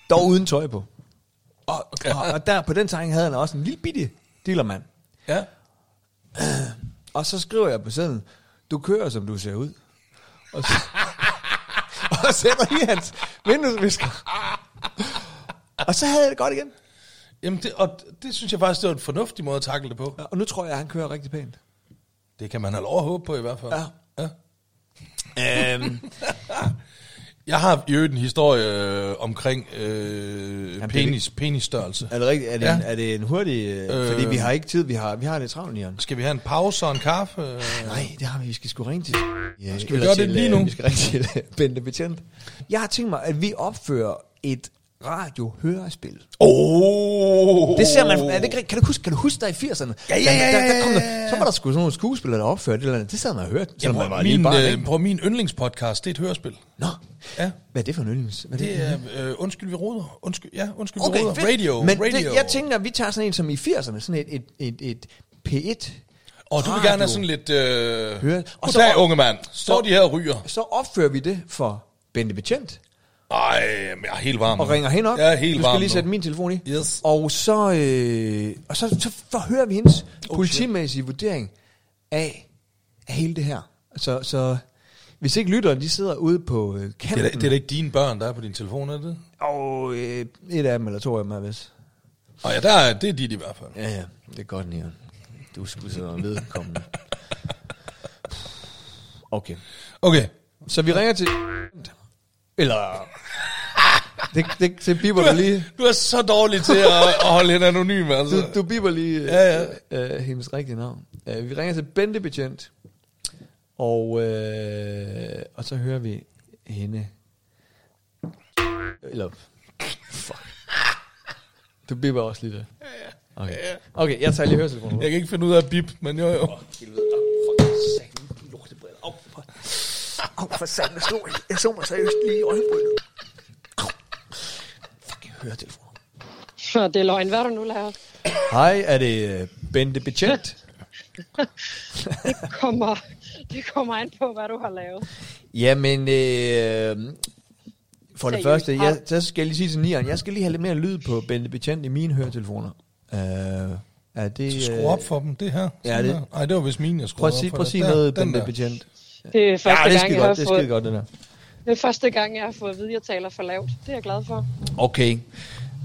dog uden tøj på. Og, og, og der på den tegning havde han også en lille bitte dealermand. Ja. <clears throat> Og så skriver jeg på sedlen, du kører, som du ser ud. Og så, <laughs> og sætter i hans vinduesvisker. Og så havde jeg det godt igen. Jamen det, og det synes jeg faktisk, det var en fornuftig måde at takle det på. Og nu tror jeg, at han kører rigtig pænt. Det kan man have lov at håbe på i hvert fald. Ja. ja. Øhm, <laughs> Jeg har i øvrigt en historie øh, omkring øh, Jamen, penis, penisstørrelse. er det rigtigt? Er det, Ja. ja. en, er det en hurtig... Øh, Øh. fordi vi har ikke tid, vi har, vi har lidt travlt, Jan. Skal vi have en pause og en kaffe? Øh, Nej, det har vi. Vi skal sgu ringe til... Ja, Skal vi gøre det til, lige øh, nu? Vi skal ringe til øh, Bente Betjent. Jeg har tænkt mig, at vi opfører et radio-hørespil. Oh. Det ser man, er det ikke, kan, du huske, kan du huske dig i 80'erne? Ja, ja, ja, Der, der, der kom der, så var der sgu sådan nogle skuespillere, der opførte det eller andet. Det sad man og hørte, selvom man var Jamen, min, barn, øh, prøv, min yndlingspodcast, det er et hørespil. Nå, Ja. hvad er det for en yndlings? Hvad Det er, øh, undskyld, vi roder. Undskyld, ja, undskyld, vi Okay, roder. fedt. Radio, Men radio. Det, jeg tænker, at vi tager sådan en som i 80'erne, sådan et, et, et, et P1. Og du vil Radio. gerne have sådan lidt... Øh... Høre. Og så- så, unge mand. Står så- de her og ryger. Så opfører vi det for Bente Betjent, Ej, jeg er helt varm. og ringer hende op. Jeg er helt du skal varm lige nu. sætte min telefon i. Yes. Og så, øh, og så, så forhører vi hendes oh, politimæssige vurdering af, af hele det her. Så, så hvis ikke lytteren, de sidder ude på øh, Det er, kanten. da, det er da ikke dine børn, der er på din telefon, er det? Og øh, et af dem, eller to af dem, er vist. Og ja, der er, det er dit i hvert fald. Ja, ja, det er godt, Nian. Du skulle så vedkommende. <laughs> Okay. Okay. Så vi ringer til... Eller... Det, det, det biber Du du er, lige. du er så dårlig til at, at holde hende anonym, altså. Du, du biber lige Ja, ja. Øh, hendes rigtige navn. Uh, vi ringer til Bente Betjent. Og, øh, og så hører vi hende... Eller... Fuck. Du biber også lige det. Okay. Okay, jeg tager lige høretelefonen. Jeg kan ikke finde ud af at bip, men jo jo. Au, for satan, jeg så, jeg så mig seriøst lige i øjebrynet. Au. Fucking høretelefoner. Så det er løgn. Hvad har du nu lavet? Hej, er det øh, Bente Betjent? <laughs> Det kommer, det kommer an på, hvad du har lavet. Jamen, øh, for det Seriøst, første, jeg, så skal jeg lige sige til Nian, jeg skal lige have lidt mere lyd på Bente Betjent i mine høretelefoner. Øh, er det... Skru op for dem, det her. Ja, det- her. Ej, det var vist min, jeg Prøv skruede at op sige, for prøv at sige noget, Bente der. Betjent. Det er første Ja, det er gang, jeg har godt, det er fået, godt, det der. det er første gang, jeg har fået at vide, at jeg taler for lavt. Det er jeg glad for. Okay.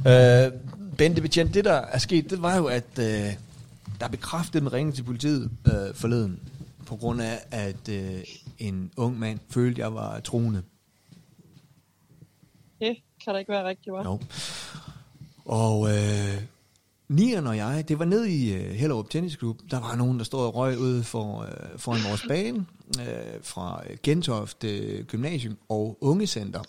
Øh, Bente Betjent, det der er sket, det var jo, at øh, der er bekræftet en ringe til politiet øh, forleden, på grund af, at øh, en ung mand følte, jeg var troende. Det kan da ikke være rigtigt, hva'? Jo. Og øh, Nian og jeg, det var nede i øh, Hellerup Tennisklub. Der var nogen, der stod og røg ude for, øh, foran vores bane øh, fra Gentofte Gymnasium og Ungecenter.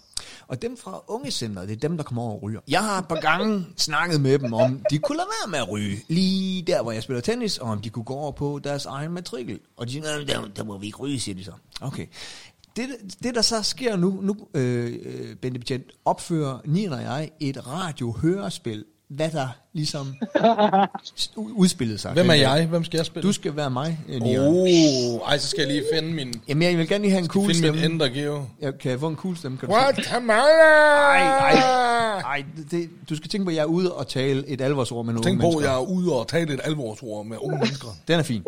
Og dem fra Ungecenter, det er dem, der kommer over og ryger. Jeg har et par gange snakket med dem om, de kunne lade være med at ryge lige der, hvor jeg spiller tennis, og om de kunne gå over på deres egen matrikel. Og de siger, der, der må vi ikke ryge, siger de så. Okay. Det, det der så sker nu, nu øh, øh Bente Betjent, opfører Nina og jeg et radiohørespil, hvad der ligesom <laughs> udspillede sig. Hvem er der- jeg? Hvem skal jeg spille? Du skal være mig, øh, Nian. Oh, ej, så skal jeg lige finde min, Jamen, jeg vil gerne lige have en cool finde min stemme. Ender Geo. Jeg, kan jeg få en cool stemme? Kan du Guatemala! Ej, ej, ej, det- du skal tænke på, at jeg er ude og tale et alvorsord med nogle Tænk unge på, at mennesker. jeg er ude og tale et alvorsord med unge mennesker. <laughs> Den er fin.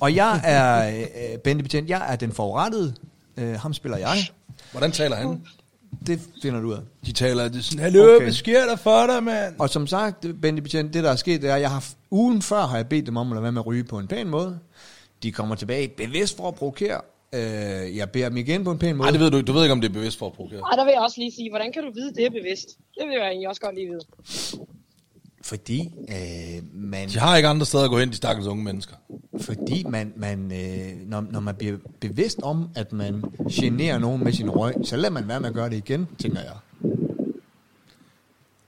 Og jeg er, øh, Bente Betjent, jeg er den forurettede. Øh, ham spiller jeg. Hvordan taler han? Det finder du ud af. De taler det sådan, hallo, Okay. hvad sker der for dig, mand? Og som sagt, Bente Betjent, det der er sket, det er, at jeg har, ugen før har jeg bedt dem om at lade være med at ryge på en pæn måde. De kommer tilbage bevidst for at provokere. Øh, jeg beder dem igen på en pæn måde. Nej, det ved du. Du ved ikke, om det er bevidst for at provokere. Ej, der vil jeg også lige sige, hvordan kan du vide, det er bevidst? Det vil jeg egentlig også godt lige vide. Fordi øh, man... De har ikke andre steder at gå hen, de stakkels unge mennesker. Fordi man, man øh, når, når man bliver bevidst om, at man generer nogen med sin røg, så lader man være med at gøre det igen, tænker jeg.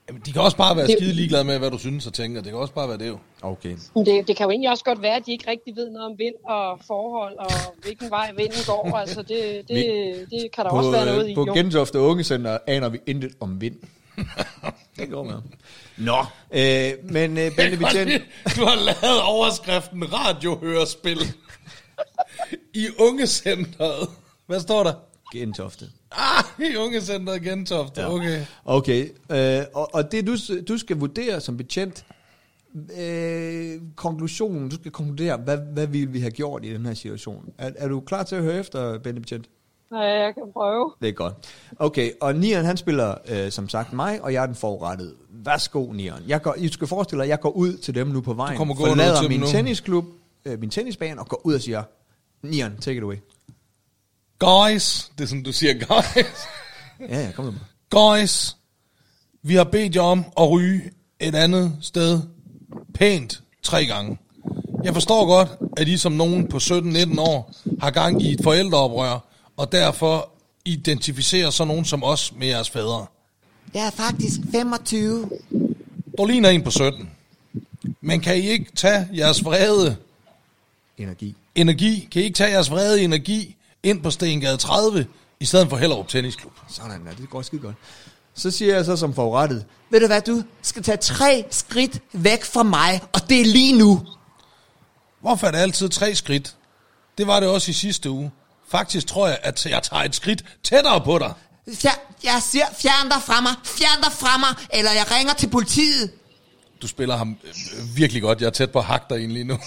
Jamen, de kan også bare være Det- skide ligeglade med, hvad du synes og tænker. Det kan også bare være det jo. Okay. Det, det kan jo egentlig også godt være, at de ikke rigtig ved noget om vind og forhold, og hvilken vej vinden går. Altså, det, det, det kan der På, også være noget i. øh, på jo. Gentofte Ungecenter aner vi intet om vind. <laughs> det går med. Nå. Øh, men øh, <laughs> Betjent, Du har lavet overskriften radiohørespil <laughs> i ungecenteret. Hvad står der? Gentofte. Ah, i ungecenteret Gentofte. Ja. Okay. Okay, øh, og, og det du, du skal vurdere som betjent, øh, konklusionen, du skal konkludere, hvad, hvad ville vi have gjort i den her situation? Er, er du klar til at høre efter, Bente Ja, jeg kan prøve. Det er godt. Okay, og Nian han spiller øh, som sagt mig, og jeg er den forurettede. Værsgo, Nian. Jeg går, I skal forestille dig, at jeg går ud til dem nu på vejen, kommer gående ud forlader til min nu. tennisklub, øh, min tennisbane, og går ud og siger, Nian, take it away. Guys, det er sådan, du siger guys. Ja, ja, kom nu. Guys, vi har bedt jer om at ryge et andet sted pænt tre gange. Jeg forstår godt, at I som nogen på 17-19 år har gang i et forældreoprør, og derfor identificerer så nogen som os med jeres fædre. Jeg er faktisk 25. Du ligner en på 17. Men kan I ikke tage jeres vrede Energi. energi, kan I ikke tage jeres vrede energi ind på Stengade 30, i stedet for Hellerup Tennisklub? Sådan, ja, det går skide godt. Så siger jeg så som forurettet, ved du hvad, du skal tage tre skridt væk fra mig, og det er lige nu. Hvorfor er det altid tre skridt? Det var det også i sidste uge. Faktisk tror jeg, at jeg tager et skridt tættere på dig. Fjer, jeg siger, fjern dig fra mig, fjern dig fra mig, eller jeg ringer til politiet. Du spiller ham øh, virkelig godt. Jeg er tæt på at hakke dig ind lige nu.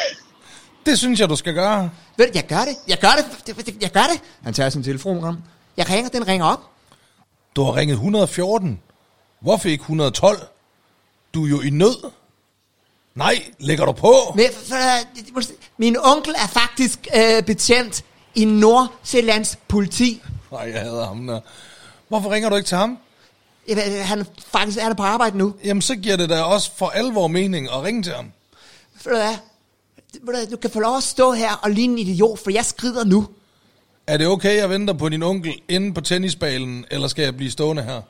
<laughs> det synes jeg, du skal gøre. Ved du, jeg gør det, jeg gør det, jeg gør det. Han tager sin telefon frem. Jeg ringer, den ringer op. Du har ringet 114. Hvorfor ikke 112? Du er jo i nød. Nej, lægger du på? Men, for, min onkel er faktisk øh, betjent i Nordsjællands politi. Nej, jeg hader ham der. Hvorfor ringer du ikke til ham? Ved, Han faktisk er der på arbejde nu. Jamen, så giver det da også for alvor mening at ringe til ham. Ved du hvad, Du kan få lov at stå her og ligne en idiot, for jeg skrider nu. Er det okay, jeg venter på din onkel inde på tennisbanen, eller skal jeg blive stående her?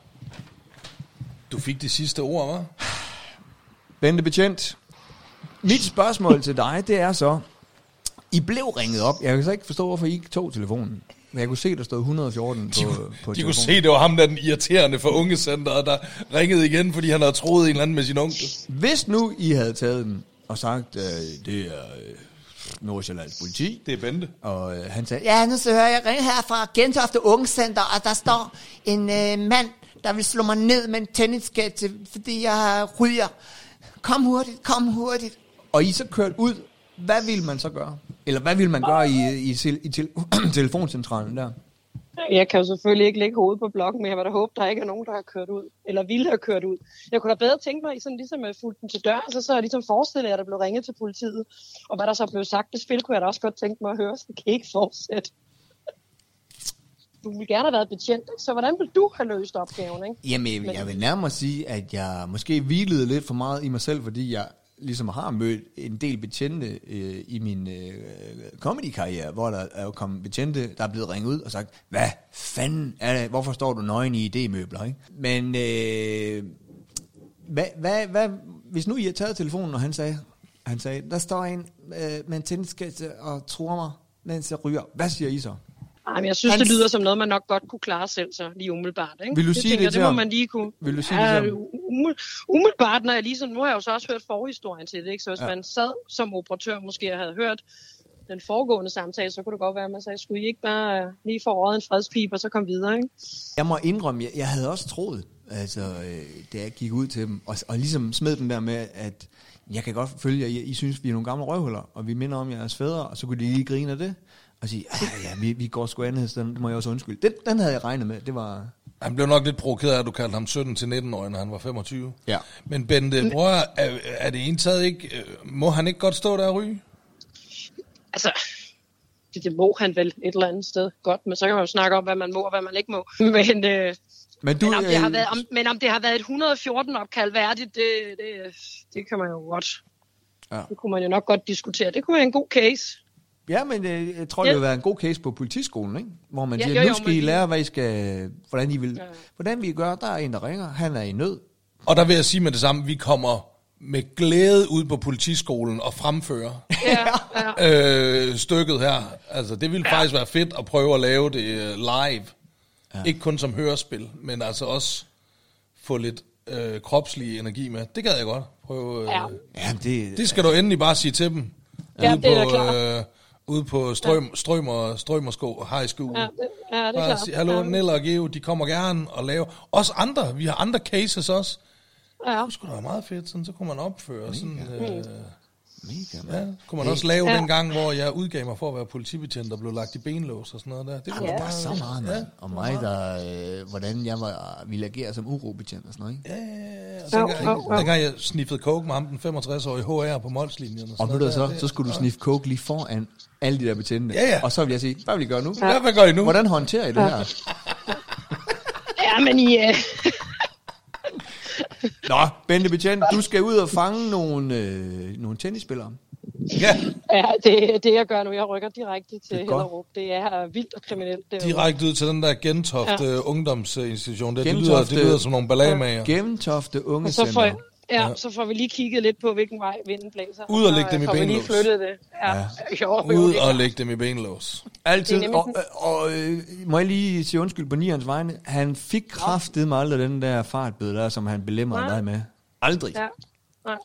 Du fik det sidste ord, hva'? Bente Betjent, mit spørgsmål til dig, det er så, I blev ringet op. Jeg kan så ikke forstå, hvorfor I ikke tog telefonen. Men jeg kunne se, der stod 114 på, De, på de kunne telefonen. se, det var ham, der den irriterende for ungecenteret, der ringede igen, fordi han havde troet en eller anden med sin onkel. Hvis nu I havde taget den og sagt, øh, det er øh, Nordsjællands politi, Det er Bente. og øh, han sagde, Ja, nu så hører jeg ringe her fra Gentofte Ungecenter, og der står en øh, mand, der vil slå mig ned med en tenniskætte, fordi jeg ryger. Kom hurtigt, kom hurtigt. og I så kørt ud, hvad ville man så gøre? Eller hvad ville man gøre i, i, i, i tel, <clears throat> telefoncentralen der? Jeg kan jo selvfølgelig ikke lægge hovedet på blokken, men jeg vil da håbe, der ikke er nogen, der har kørt ud, eller ville have kørt ud. Jeg kunne da bedre tænke mig, sådan ligesom at fulgte den til dør, så så jeg ligesom forestille jer, at der blev ringet til politiet. Og hvad der så blev sagt, det spil kunne jeg da også godt tænke mig at høre, så det kan ikke fortsætte. Du ville gerne have været betjent, ikke? så hvordan vil du have løst opgaven? Ikke? Jamen, jeg vil nærmere sige, at jeg måske hvilede lidt for meget i mig selv, fordi jeg ligesom har mødt en del betjente øh, i min øh, comedy-karriere, hvor der er jo kommet betjente, der er blevet ringet ud og sagt, hvad fanden er det, hvorfor står du nøgen i idémøbler, ikke? Men øh, hvad, hvad, hvad, hvis nu I har taget telefonen, og han sagde, han sagde, der står en øh, med en og tror mig, mens jeg ryger. Hvad siger I så? Ej, men jeg synes, Hans- det lyder som noget, man nok godt kunne klare selv, så lige umiddelbart. Ikke? Vil du det sige tænker det til det må ham? man lige kunne. Vil du sige det til umiddelbart, når jeg ligesom, nu har jeg jo så også hørt forhistorien til det, ikke? så hvis Ja. ja. man sad som operatør måske og havde hørt den foregående samtale, så kunne det godt være, at man sagde, skulle I ikke bare øh, lige få røget en fredspip, og så komme videre, ikke? Jeg må indrømme, jeg, jeg havde også troet, altså, øh, da jeg gik ud til dem, og, og ligesom smed den der med, at jeg kan godt følge, at I, I synes, vi er nogle gamle røvhuller, og vi minder om jeres fædre, og så kunne de lige grine af det, og sige, ja, vi, vi går sgu andet, den, det må jeg også undskylde. Den, den havde jeg regnet med, det var... Han blev nok lidt provokeret af, at du kaldte ham 17-19 år, når han var 25. Ja. Men Bente, bror, er, er det ene taget ikke... Må han ikke godt stå der og ryge? Altså, det, det må han vel et eller andet sted godt, men så kan man jo snakke om, hvad man må og hvad man ikke må. Men, øh, Men du, men, om, det har øh, været, om, men om det har været et 114 opkald værdigt, det, det, det kan man jo godt. Ja. Det kunne man jo nok godt diskutere. Det kunne være en god case. Ja, men øh, jeg tror, det Ja. vil være en god case på politiskolen, ikke? Hvor man Ja, siger, jo, nu jo, skal I lære, hvad I skal, hvordan I vil, Ja. hvordan vi gør. Der er en, der ringer, han er i nød. Og der vil jeg sige med det samme, vi kommer med glæde ud på politiskolen og fremfører Ja, ja. <laughs> øh, stykket her. Altså, det ville ja. faktisk være fedt at prøve at lave det øh, live. Ja. Ikke kun som hørespil, men altså også få lidt øh, kropslig energi med. Det gad jeg godt prøve. Øh, Ja. Ja, det, Det skal du endelig bare sige til dem. Ja, ude det er på, klart. øh, ude på strøm, strømmer, strømmersko high school. Ja, det, ja, det er klart. sige, hallo, ja. Nella og Geo, de kommer gerne og lave. Også andre, vi har andre cases også. Ja. Det skulle da være meget fedt, sådan, så kunne man opføre sådan... Øh, mega, ja, kunne man også lave Ja. den gang, hvor jeg udgav mig for at være politibetjent og blev lagt i benlås og sådan noget der. Det kunne Ja, bare... er så meget, mand. Og mig, der, øh, hvordan jeg var, ville agere som urobetjent og sådan noget, ikke? Ja, ja, ja. Og Jo, dengang, jo. dengang jeg sniffede coke med ham, den 65-årige HR på Molslinjen. Og sådan du noget så, der. så skulle du sniffe coke lige foran alle de der betjente. Ja, ja. Og så vil jeg sige, hvad vil I gøre nu? Ja, hvad gør I nu? Hvordan håndterer I det her? ja, men I, øh, Nå, Bente Betjent, du skal ud og fange nogle, øh, nogle tennisspillere. Ja, ja, det er det, jeg gør nu. Jeg rykker direkte til er. Hellerup. Det er vildt og kriminelt. Det direkte ud til den der Gentofte ja. ungdomsinstitution. Det, det, lyder, Gentofte- det lyder som nogle ballagemager. Gentofte Unge Og så Center. ja, så får vi lige kigget lidt på, hvilken vej vinden blæser. Ud og Så, lægge dem i får vi lige benlås. flyttet det. Ja. ja. <laughs> Jo, jo, Ud og lægge dem i benlås. Altid. Det er Og, nemlig og, og øh, må jeg lige sige undskyld på Nians vegne. Han fik kraftet mig aldrig den der fartbøde der, som han belemrede Nej. dig med. Aldrig. Ja. Nej.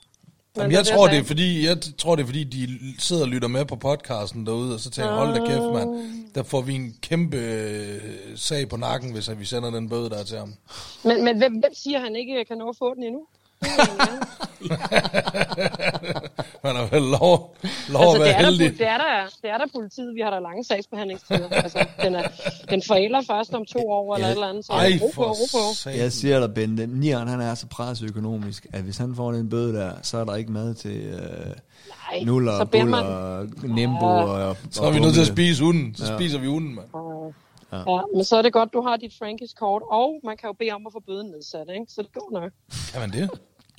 Jamen, jeg, tror, det er, fordi, jeg tror, det er fordi, de sidder og lytter med på podcasten derude, og så tænker hold da kæft, mand. Der får vi en kæmpe øh, sag på nakken, hvis at vi sender den bøde der til ham. Men, men hvem, hvem siger, han ikke kan nå at få den endnu? Det er. Man har vel lov, lov altså, at det, være er der, heldig. pu- det, er der, det er der politiet. Vi har der lange sagsbehandlingstider. altså, den, er, den forælder først om to år eller Ja. et eller andet. Så Ej, ro på, for ro på. Jeg siger dig, Bente, Nieren han er så presset økonomisk, at hvis han får den bøde der, så er der ikke mad til øh, Nej, nuller, så buller, man, nembo og, Så er vi nødt til at spise hunden. Så Ja. spiser vi hunden, mand. ja, men så er det godt, du har dit Frankies kort, og man kan jo bede om at få bøden nedsat, ikke? så det går nok. Kan man det?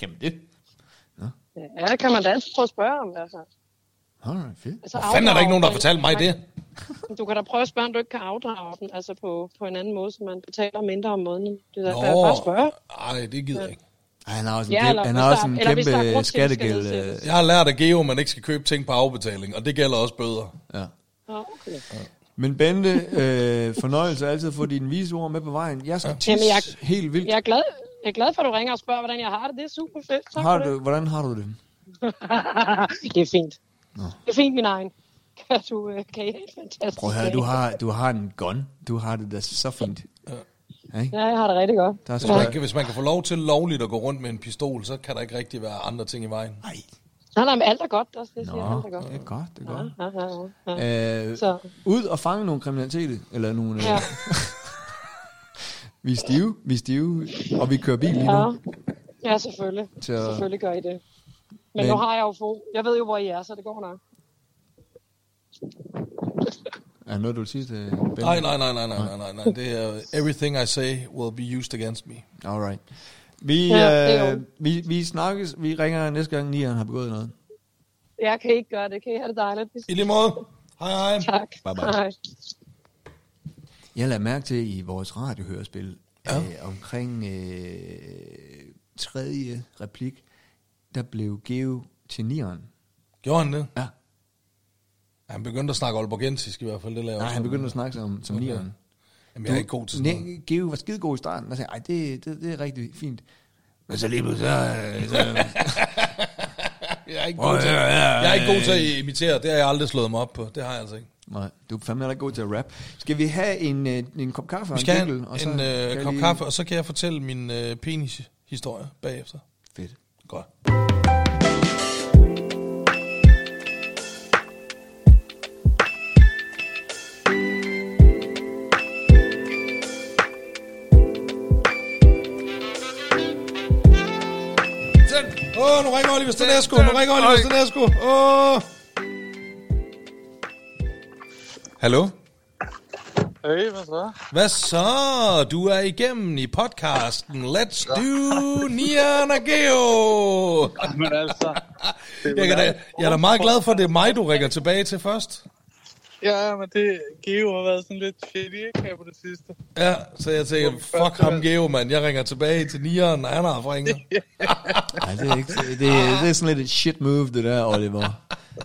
Jamen det. Ja, det kan man da altid prøve at spørge om. Altså. Alright, fedt. Altså, Hvor fanden er der ikke nogen, der har fortalt mig det? Du kan da prøve at spørge, om du ikke kan afdrage den altså på, på en anden måde, så man betaler mindre om måneden. Det er da bare at spørge. ej, det gider jeg ikke. Ej, han har også en, Ja, ja, eller han hvis har der- også en er kæmpe skattegæld. øh, Jeg har lært af Geo, at man ikke skal købe ting på afbetaling, og det gælder også bøder. Ja. Ja, okay. Men Bente, øh, fornøjelse altid at få dine vise ord med på vejen. Jeg skal tisse Jamen, jeg- helt vildt. Jeg er, glad, jeg er glad for, at du ringer og spørger, hvordan jeg har det. Det er super fedt. Tak Har du, hvordan har du det? det. <laughs> det er fint. Det er fint, min egen. <laughs> Kan du øh, kan et fantastisk Prøv at høre, du har, du har en gun. Du har det da så fint. Ja. Ikke? Ja, jeg har det rigtig godt. Der er Hvis sgu man, kan, hvis man kan få lov til lovligt at gå rundt med en pistol, så kan der ikke rigtig være andre ting i vejen. Nej. Nej, nej, men alt er godt. Også, det siger Nå, alt er godt. det er godt, det er godt. Ja, ja, ja, ja. Øh, Så, ud og fange nogle kriminalitet, eller nogle... Ja. <laughs> vi er stive, vi er stive, og vi kører bil lige Ja. nu. ja, selvfølgelig. Så- Selvfølgelig gør I det. Men, Men- nu har jeg jo få. Jeg ved jo, hvor I er, så det går nok. Er noget, du vil sige til Bente? Nej, nej, nej, nej, nej, nej, nej, nej. Det er, everything I say will be used against me. Alright. Vi, Ja, øh, vi, vi snakkes, vi ringer næste gang, Nian har begået noget. Jeg kan ikke gøre det. Kan I have det dejligt? I lige måde. Hej, hej. Tak. Bye, bye. Hej. Jeg lader mærke til i vores radiohørespil, ja. øh, omkring øh, tredje replik, der blev Geo til Nieren. Gjorde han det? Ja. Han begyndte at snakke Aalborgensisk i hvert fald. Det Nej, han begyndte at snakke som, som Okay. Nieren. Jamen, jeg er ikke god til sådan noget. Geo var skidegod i starten, og sagde, ej, det, det, det er rigtig fint. Men så lige pludselig, så, så, <laughs> Jeg er ikke god til, jeg er ikke god til at imitere. Det har jeg aldrig slået mig op på. Det har jeg altså ikke. Nej, du er fandme heller ikke god til at rap. Skal vi have en, øh, en kop kaffe og Vi en jingle, en, og så en kan øh, jeg kop lige- kaffe, og så kan jeg fortælle min øh, penis-historie bagefter. Fedt. Godt. Åh, oh, nu ringer Oliver Stanesco. Nu ringer Oliver Stanesco. Åh. Oh. Hallo? Hey, hvad så? Hvad så? Du er igennem i podcasten Let's Do Nian Geo. Men altså... er <laughs> Jeg, kan da, jeg er da meget glad for, at det er mig, du ringer tilbage til først. Ja, men det... Geo har været sådan lidt shitty, ikke, her på det sidste. Ja, så jeg tænker, fuck ham Geo, mand. Jeg ringer tilbage til Nian, han har haft ringer. Nej, <laughs> det er, ikke, det, det er sådan lidt et shit move, det der, Oliver.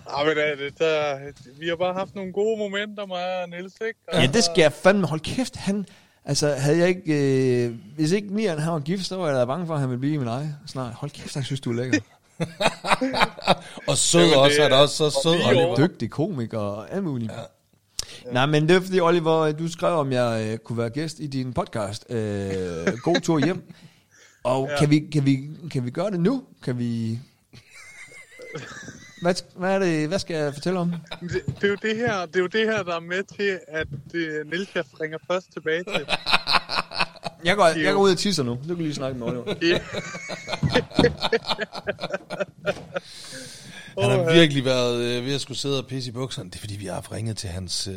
Ah, men det, det, der, vi har bare haft nogle gode momenter, mig og Niels, ikke? Og Ja, det skal jeg fandme. Hold kæft, han... Altså, havde jeg ikke... Øh, hvis ikke Nian han var gift, så var jeg da bange for, at han ville blive min ej snart. Hold kæft, jeg synes, du er lækker. <laughs> Og sød Jamen, også, han er også så og sød, over. Dygtig komiker og alt muligt. Ja. Nej, men det er fordi, Oliver, du skrev, om jeg øh, kunne være gæst i din podcast. Øh, god tur hjem. <laughs> Og ja. Ja. kan, vi, kan, vi, kan vi gøre det nu? Kan vi... Hvad, hvad, er det, hvad skal jeg fortælle om? Det, det, er jo det, her, det er jo det her, der er med til, at uh, Niels jeg ringer først tilbage til. <laughs> Jeg går, jeg går ud og tisser nu. Du kan lige snakke med Oliver. <laughs> Han har virkelig været øh, ved at skulle sidde og pisse i bukserne. Det er fordi, vi har ringet til hans... Øh,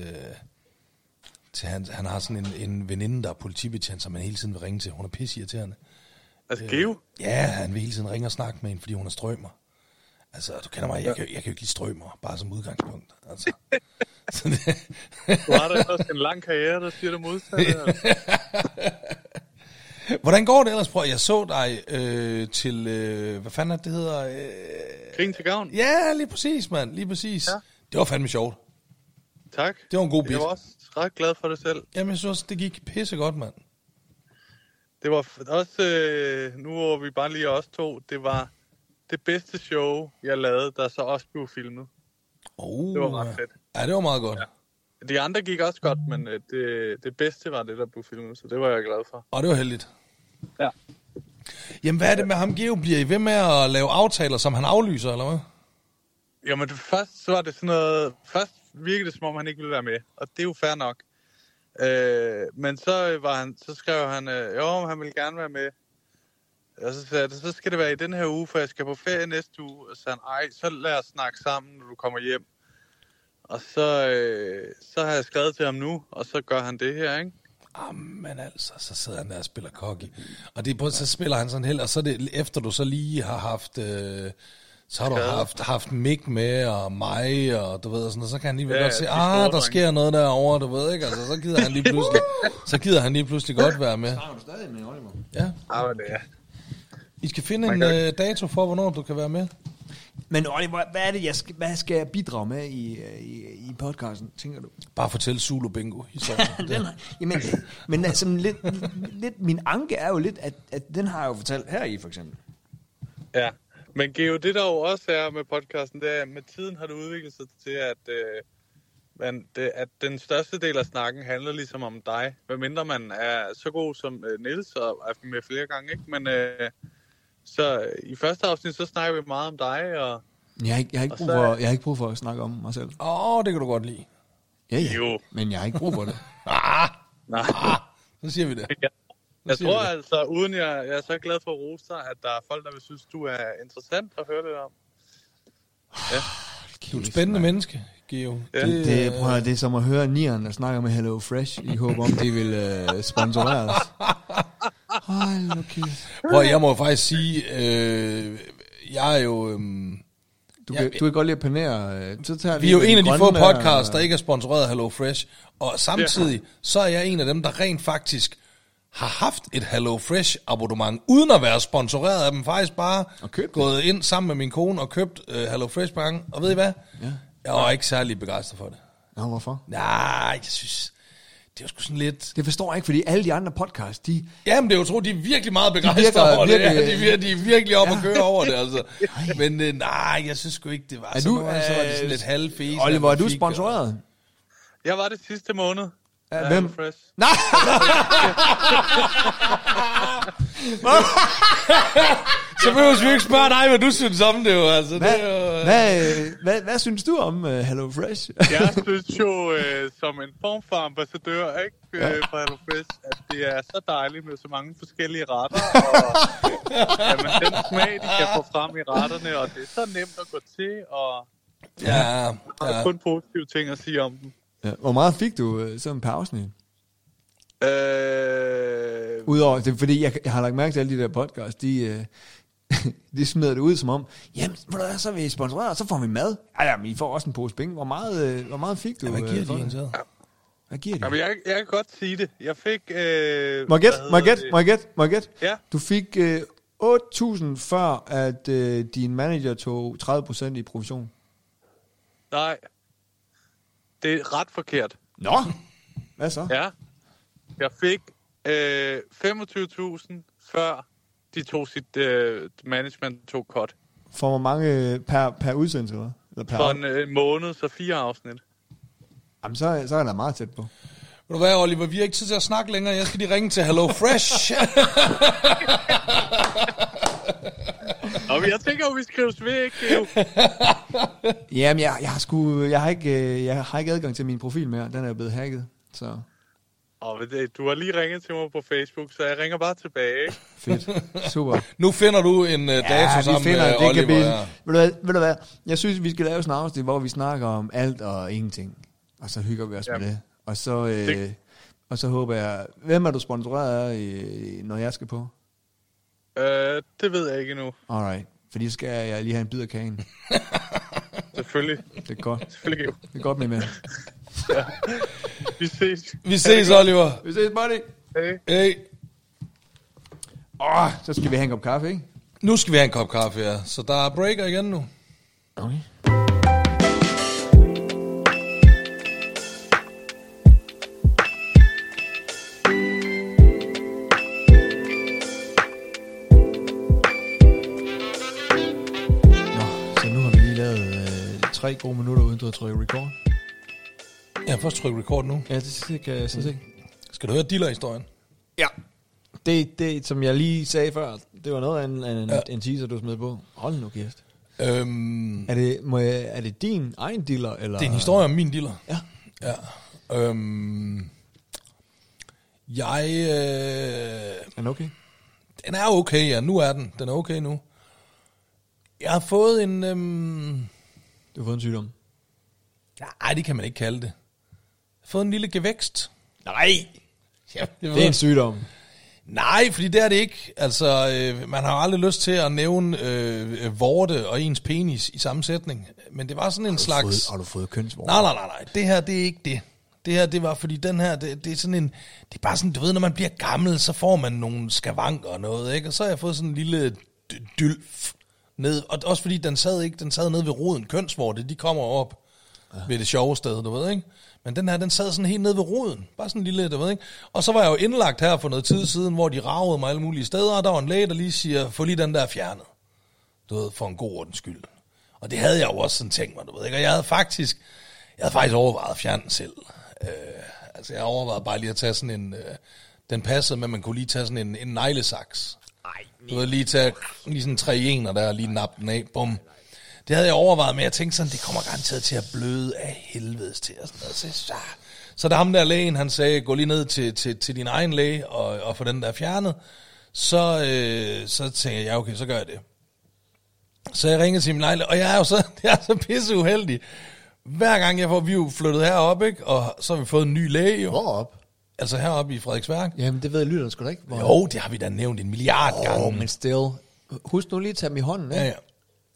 til hans han har sådan en, en veninde, der er politibetjent, som han hele tiden vil ringe til. Hun er pisse irriterende. Altså, Geo? Ja, han vil hele tiden ringe og snakke med hende, fordi hun er strømmer. Altså, du kender mig, jeg, kan, jeg kan jo ikke lide strømmer, bare som udgangspunkt. Altså. Så <laughs> det, Du har da også en lang karriere, der siger det modsatte. Altså. <laughs> hvordan går det ellers? Prøv, jeg så dig øh, til, øh, hvad fanden er det, det hedder? Øh, Kring til gavn. ja, lige præcis, mand, lige præcis. Ja. Det var fandme sjovt. Tak. Det var en god bit. Jeg var også ret glad for det selv. Jamen, jeg synes også, det gik pisse godt, mand. Det var også, øh, nu hvor vi bare lige os to, det var det bedste show, jeg lavede, der så også blev filmet. Oh, Det var ret fedt. Ja, det var meget godt. Ja. De andre gik også godt, men øh, det, det bedste var det, der blev filmet, så det var jeg glad for. Og det var heldigt. Ja. Jamen, hvad er det med ham, Geo? Bliver I ved med at lave aftaler, som han aflyser, eller hvad? Jamen, det, først så var det sådan noget... Først virkede det, som om han ikke ville være med, og det er jo fair nok. Øh, men så, var han, så skrev han, øh, jo, han ville gerne være med. Og så sagde jeg, så skal det være i den her uge, for jeg skal på ferie næste uge. Og så sagde han, ej, så lad os snakke sammen, når du kommer hjem. Og så, øh, så har jeg skrevet til ham nu, og så gør han det her, ikke? Jamen altså, så sidder han der og spiller cocky. Og det, er på- så spiller han sådan helt, og så det efter du så lige har haft... Øh, så har du haft, haft Mick med, og mig, og du ved, og sådan noget. Så kan han lige Ja, godt se, de ah, der drenge." sker noget derovre, du ved ikke? Altså, så gider han lige pludselig, så gider han lige pludselig godt være med. Har du stadig med Oliver? Ja. Ja, men det er. I skal finde en øh, dato for, hvornår du kan være med. Men Oliver, hvad er det, jeg skal, hvad skal jeg bidrage med i, øh, i, i podcasten, tænker du? Bare fortæl Zulu Bingo. <laughs> Den, jamen, men altså, lidt, lidt, min anke er jo lidt, at, at den har jeg jo fortalt her i, for eksempel. Ja, men Geo, det der jo også er med podcasten, det er, at med tiden har det udviklet sig til, at, øh, man, det, at den største del af snakken handler ligesom om dig. Medmindre man er så god som øh, Niels og er med flere gange, ikke? Men øh, så øh, i første afsnit, så snakker vi meget om dig, og Jeg har ikke, jeg har ikke, brug, for, jeg har ikke brug for at snakke om mig selv. Åh, oh, det kan du godt lide. Ja, ja. Jo. Men jeg har ikke brug for det. <laughs> Ah, nej. så siger vi det. Jeg, jeg tror det. altså, uden jeg, jeg er så glad for at rose dig, at der er folk, der vil synes, du er interessant at høre lidt om. Du er et spændende menneske, Geo. Ja. Det, det, prøv at, det er som at høre nieren, der snakker med Hello Fresh, i håb om, de vil øh, sponsorere os. <laughs> Hold nu kæft. Prøv, jeg må faktisk sige, øh, jeg er jo... Øhm, Du, Ja, kan, du kan godt lide at panere. øh, Så tager vi er jo en af de få podcasts, der ikke er sponsoreret af Hello Fresh. Og samtidig, så er jeg en af dem, der rent faktisk har haft et Hello Fresh abonnement, uden at være sponsoreret af dem. Faktisk bare Og købt det. gået ind sammen med min kone og købt uh, Hello Fresh på gange. Og ved I hvad? Ja. Jeg var ikke særlig begejstret for det. Nå, hvorfor? Nej, jeg synes, det var sgu sådan lidt... Det forstår jeg ikke, fordi alle de andre podcasts, de... Jamen, det er jo tro, de er virkelig meget begejstrede virker over det. virkelig- Ja, de, er, vir- de er virkelig op ja. at køre over det, altså. <laughs> Men øh, nej, jeg synes sgu ikke, det var Er sådan du, noget. Så var det øh, sådan lidt halvfæs. Oliver, er du sponsoreret? Jeg var det sidste måned. Ja, hvem? HelloFresh. <laughs> Nej! <laughs> Så behøver vi ikke spørge dig, hvad du synes om det jo. Altså, Hvad, det er jo, hvad, hvad, hvad synes du om uh, Hello Fresh? <laughs> Jeg synes jo, øh, som en form for ambassadør ikke, øh, for HelloFresh, at det er så dejligt med så mange forskellige retter, og jamen, den smag, de kan få frem i retterne, og det er så nemt at gå til, og ja, der er ja. kun positive ting at sige om dem. Ja, hvor meget fik du uh, sådan per afsnit? Øh, Udover, det er fordi, jeg, jeg har lagt mærke til alle de der podcasts, de, uh, <laughs> de smider det ud som om, jamen, hvad, så er vi sponsoreret, så får vi mad. Ja, ja, men I får også en pose penge. Hvor meget, uh, hvor meget fik du? Ja, hvad øh, giver for de en så? Hvad giver de? jamen, jeg, jeg kan godt sige det. Jeg fik... Øh, gætte? Må jeg gætte? Ja. Du fik uh, 8.000 før, at uh, din manager tog 30% i provision. Nej. Det er ret forkert. Nå! Hvad så? Ja. Jeg fik øh, 25.000 før de tog sit øh, management tog cut. For hvor mange øh, per, per udsendelse, eller? eller per For en øh, måned, så fire afsnit. Jamen, så, så er der meget tæt på. Ved du hvad, Oliver, vi har ikke tid til at snakke længere. Jeg skal lige ringe til Hello Fresh. <laughs> Nå, men jeg tænker vi skrives ved, ikke? Det er jo- <laughs> Jamen, jeg, jeg, har sgu, jeg, har ikke, øh, jeg har ikke adgang til min profil mere. Den er blevet hacket. Så Og du har lige ringet til mig på Facebook, så jeg ringer bare tilbage, <laughs> fedt. Super. nu finder du en uh, dato sammen med det Oliver. kan blive, ja. ved, du hvad, ved du hvad, jeg synes, vi skal lave sådan en afsnit, hvor vi snakker om alt og ingenting. Og så hygger vi os Jamen. med det. Og så, øh, Det- og så håber jeg, hvem er du sponsoreret af, i- når jeg skal på? Øh, det ved jeg ikke endnu. Alright. Fordi så skal jeg lige have en bid af kagen. <laughs> Selvfølgelig. Det er godt. Selvfølgelig. jo. Det er godt med med. <laughs> Vi ses. Vi ses, Oliver. Vi ses, buddy. Hey. Hey. Åh, så skal vi have en kop kaffe, ikke? Nu skal vi have en kop kaffe, ja. Så der er breaker igen nu. Okay. Tre gode minutter, uden du har trykket record. Jeg har først trykket record nu. Ja, det kan jeg så se. Skal du høre dealer-historien? Ja. Det, det, som jeg lige sagde før, det var noget af en, en, Ja. ja. en teaser, du smed på. Hold nu kæft. Øhm, Er det, må jeg, er det din egen dealer? Eller? det er en historie om min dealer. Ja. Ja. Øhm, jeg... Øh, Er den okay? den er okay, ja. Nu er den. Den er okay nu. Jeg har fået en... Øhm, Du har fået en sygdom. nej, det kan man ikke kalde det. Jeg har fået en lille gevækst. Nej! Ja, det Det er en sygdom. Nej, fordi det er det ikke. Altså, øh, man har aldrig lyst til at nævne øh, øh, vorte og ens penis i samme sætning. Men det var sådan en Har slags... fået, har du fået kønsvogn? Nej, nej, nej, nej. Det her, det er ikke det. Det her, det var, fordi den her, det, det er sådan en... Det er bare sådan, du ved, når man bliver gammel, så får man nogle skavanker og noget, ikke? Og så har jeg fået sådan en lille dy- dylf ned. Og også fordi den sad ikke, den sad nede ved roden. Kønsvorte, de kommer op ja. ved det sjove sted, du ved, ikke? Men den her, den sad sådan helt nede ved roden. Bare sådan en lille, du ved, ikke? Og så var jeg jo indlagt her for noget tid siden, hvor de ragede mig alle mulige steder, og der var en læge, der lige siger, få lige den der fjernet. Du ved, for en god ordens skyld. Og det havde jeg jo også sådan tænkt mig, du ved, ikke? Og jeg havde faktisk, jeg havde faktisk overvejet at fjerne den selv. Øh, altså, jeg overvejede bare lige at tage sådan en, øh, den passede, men man kunne lige tage sådan en, en neglesaks. Du ved, lige tage lige sådan tre ener der, og lige nappe den af, bum. Det havde jeg overvejet, men jeg tænkte sådan, det kommer garanteret til at bløde af helvedes til. Og sådan noget. Så, så, så da ham der lægen, han sagde, gå lige ned til, til, til din egen læge og, og få den der fjernet, så, øh, så tænkte jeg, ja okay, så gør jeg det. Så jeg ringede til min lejlighed, og jeg er jo så, <laughs> jeg er så pisse uheldig. Hver gang jeg får, vi er jo flyttet herop, ikke? og så har vi fået en ny læge jo. Hvor op? Altså heroppe i Frederiksværk. Jamen, det ved lytteren sgu da ikke. Hvor... Jo, det har vi da nævnt en milliard oh, gange. men still. Husk nu lige at tage dem i hånden, ikke? Ja,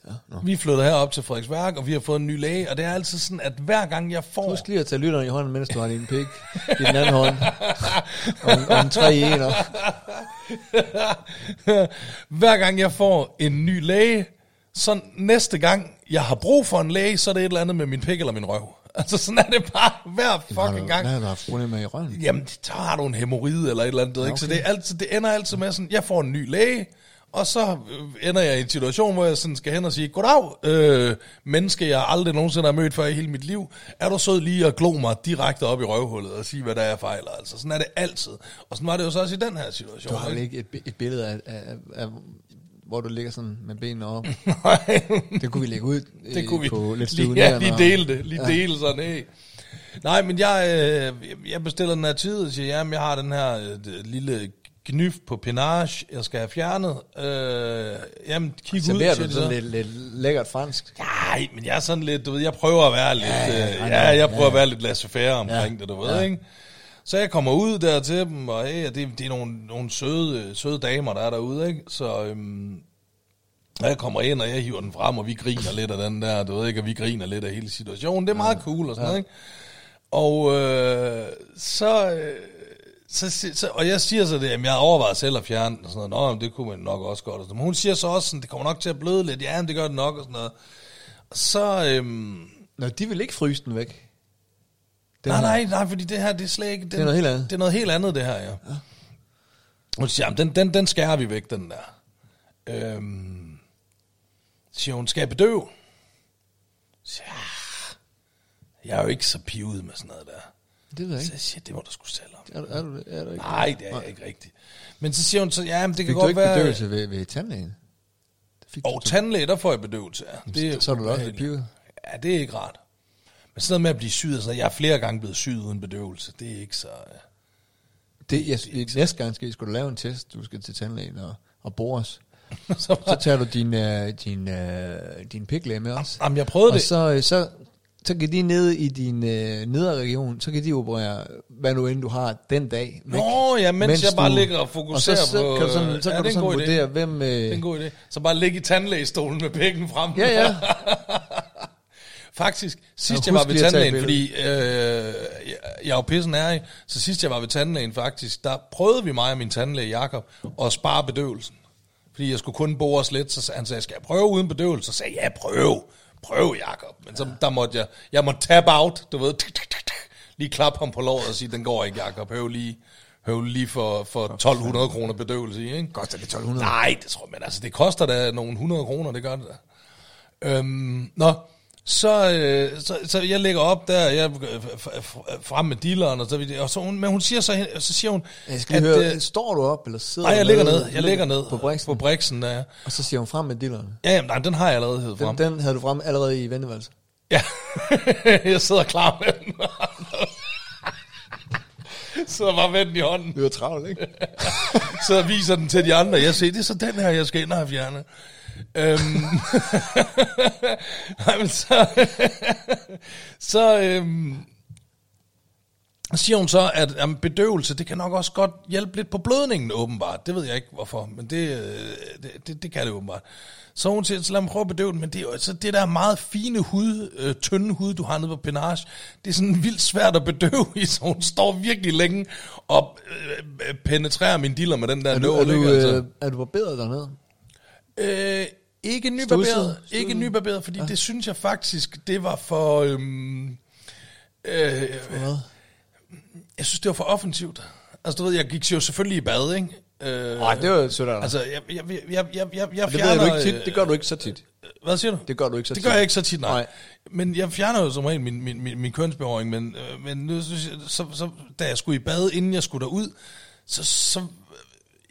ja. Vi er flyttet herop til Frederiksværk, og vi har fået en ny læge, og det er altid sådan, at hver gang jeg får... Husk lige at tage lytteren i hånden, mens du har din pik i den anden hånd. <laughs> Og, og en tre ener. <laughs> hver gang jeg får en ny læge, så næste gang jeg har brug for en læge, så er det et eller andet med min pik eller min røv. <laughs> Altså sådan er det bare hver fucking gang. Har du haft problemer med i røven? Jamen, så har du en hemorrhide eller et eller andet, ja, ikke? Så okay. det, er altid, det ender altid med sådan, jeg får en ny læge, og så øh, ender jeg i en situation, hvor jeg sådan skal hen og sige, goddag, øh, menneske, jeg aldrig nogensinde har mødt før i hele mit liv. Er du sød lige at glo mig direkte op i røvhullet og sige, hvad der er jeg fejler? Altså, sådan er det altid. Og sådan var det jo så også i den her situation. Du har vel ikke? et, et billede af, af, af, hvor du ligger sådan med benene op. <laughs> Det kunne vi lægge ud det øh, kunne vi på lidt lige, ja, lige dele det. Lige ja. dele sådan, hey. Nej, men jeg, øh, jeg bestiller den her tid og siger, jamen jeg har den her øh, lille gnyf på penage, jeg skal have fjernet. Øh, jamen, kig ud, Serverer siger du sådan så. lidt, lidt lækkert fransk? Nej, men jeg er sådan lidt, du ved, jeg prøver at være lidt, ja, ja, øh, ja jeg prøver ja. at være lidt laissez-faire omkring Ja, det, du ved, ja. ikke? Så jeg kommer ud der til dem, og hey, det, det er nogle, nogle søde, søde damer, der er derude, ikke? Så øhm, jeg kommer ind, og jeg hiver den frem, og vi griner lidt af den der, du ved ikke, og vi griner lidt af hele situationen. Det er meget cool og sådan noget, ikke? Og øh, så, øh, så, så, og jeg siger så det, at jeg har overvejet selv at fjerne den, og sådan noget. Nå, det kunne man nok også godt. Og sådan. Men hun siger så også, sådan, det kommer nok til at bløde lidt. Ja, men det gør det nok, og sådan noget. Og så, øhm, Nå, de vil ikke fryse den væk. Nej, nej, nej, fordi det her, det er slet ikke... Den, er noget helt andet. Det er noget helt andet, det her, ja. ja. Hun siger, jamen, den, den, den skærer vi væk, den der. Øhm, så siger hun, skal jeg bedøve? Så siger jeg, "Ah, er jo ikke så pivet med sådan noget der. Det ved jeg Så ikke. jeg siger, det må du sgu selv om. Er, er, du, det? er du ikke? Nej, det er jeg ikke rigtigt. Men så siger hun så, ja, men det kan Fik du godt ikke være... bedøvelse ved, ved tandlægen? Det fik Og tandlæge, der får jeg bedøvelse, ja. Det, så er du da også lidt pivet. Ja, det er ikke rart. Men sådan noget med at blive syet, altså, jeg er flere gange blevet syet uden bedøvelse. Det er ikke så... øh, Det, jeg, næste gang skal, skal du lave en test, du skal til tandlægen og, og bores. <laughs> så Så tager du din, øh, din, øh, din piklæge med os. jamen, jeg prøvede Og det. så, øh, så, så kan de nede i din øh, nedre region, så kan de operere, hvad nu end du har den dag. væk. Nå, ja, mens, jeg bare du- ligger og og fokuserer så, så på... kan du sådan, så ja, kan det du er sådan god idé. vurdere, hvem... Det er Øh, en god idé. Så bare ligge i tandlægestolen med pækken frem. ja, ja. <laughs> Faktisk, sidst Og jeg var ved tandlægen, fordi øh, jeg, jeg er jo pissen ærlig, så sidst jeg var ved tandlægen faktisk, der prøvede vi mig og min tandlæge Jakob at spare bedøvelsen. Fordi jeg skulle kun bores lidt, så han sagde, skal jeg prøve uden bedøvelse? Så sagde jeg, ja, prøv, prøv Jakob. Men så der måtte jeg, jeg måtte tab out, du ved, lige klappe ham på låret og sige, den går ikke Jakob, høv lige, høv lige for, for 1200 kroner bedøvelse i, ikke? Koster det 1200? Nej, det tror jeg, men altså, det koster da nogle 100 kroner, det gør det da. Øhm, nå, så, øh, så, så jeg lægger op der, jeg øh, frem med dealeren, og så, og så hun, men hun siger så, så siger hun, Jeg skal lige høre, øh, står du op, eller sidder nej, jeg ligger ned, jeg ligger ned På briksen, på briksen der. og så siger hun frem med dillerne. Ja, jamen, nej, den har jeg allerede hævet frem. Den, den havde du frem allerede i venteværelset. Ja, <laughs> jeg sidder klar med den. <laughs> sidder bare med den i hånden. Det var travlt, ikke? <laughs> Så viser den til de andre. Jeg siger, det er så den her, jeg skal ind og have fjernet. Øhm, <laughs> nej, men så, <laughs> så øhm, siger hun så, at jamen, bedøvelse, det kan nok også godt hjælpe lidt på blødningen, åbenbart. Det ved jeg ikke, hvorfor, men det, øh, det, det, det kan det åbenbart. Så hun siger, så lad mig prøve at bedøve den, men det er jo altså det der meget fine hud, øh, tynde hud, du har nede på penage, det er sådan vildt svært at bedøve i, så hun står virkelig længe og øh, penetrerer min diller med den der Er du, nål, er du, ikke, altså. øh, er du barberet dernede? Øh, ikke nybarberet, Studset? ikke nybarberet, fordi ja. det synes jeg faktisk, det var for... Øhm, øh, Hvad? jeg synes, det var for offensivt. Altså, du ved, jeg gik jo selvfølgelig i bad, ikke? Øh, Nej, det var sødt. Altså, jeg, jeg, jeg, jeg, jeg, jeg, jeg det, ved fjerner... jeg, ikke tit. øh, det gør du ikke så tit. Hvad siger du? Det gør du ikke så Det tit. gør jeg ikke så tit, nej. Nej. nej. Men jeg fjerner jo som regel min, min, min, min kønsbehåring, men, øh, men nu synes jeg, så, så, da jeg skulle i bad, inden jeg skulle derud, så, så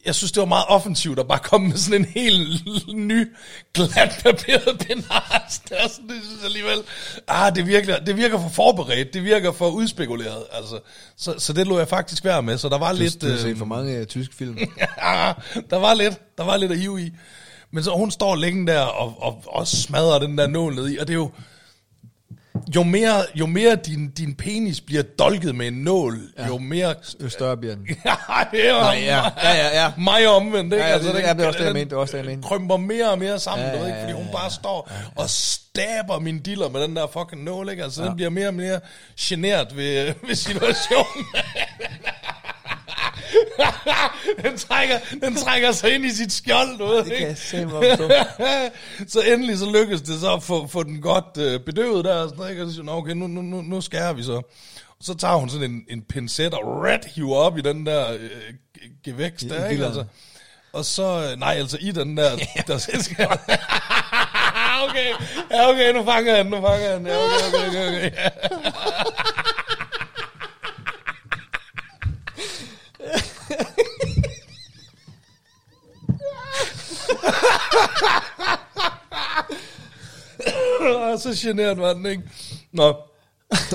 jeg synes, det var meget offensivt at bare komme med sådan en helt ny, glat paperet penage. Det er sådan, det synes jeg alligevel, ah, det virker, det virker for forberedt, det virker for udspekuleret, altså. Så, så det lå jeg faktisk værd med, så der var Du, lidt... du har set øh, for mange uh, tyske film. <laughs> ja, der var lidt, der var lidt at hive i. Men så hun står længe der og, og, og smadrer den der nål ned i, og det er jo, jo mere, jo mere din, din penis bliver dolket med en nål, ja. jo mere... Jo større bliver den. <laughs> ja, det er Nej, ja, ja, ja, ja. mig omvendt, ikke? Ja, ja, det- den- ja, det er også det, jeg mente, det var også det, jeg mente. Krymper mere og mere sammen, Ja, du ved ikke, ja, fordi hun ja, bare står og staber min diller med den der fucking nål, ikke? Altså, den bliver mere og mere genert ved, ved situationen. <laughs> <laughs> den, trækker, den trækker sig ind i sit skjold, du ved, Det kan ikke? forstå. <laughs> så endelig så lykkedes det så at få, få den godt øh, bedøvet der, og sådan ikke? og så siger hun, "Nå, okay, nu, nu, nu, nu skærer vi så. Og så tager hun sådan en, en pincet og ret hiver op i den der øh, ge- gevækst der, ikke? Altså, og så, øh, nej, altså i den der, <laughs> der skal okay, ja, okay, nu fanger den, nu fanger den, ja, okay, okay, okay, okay. <laughs> Og så generet var den, ikke? Nå,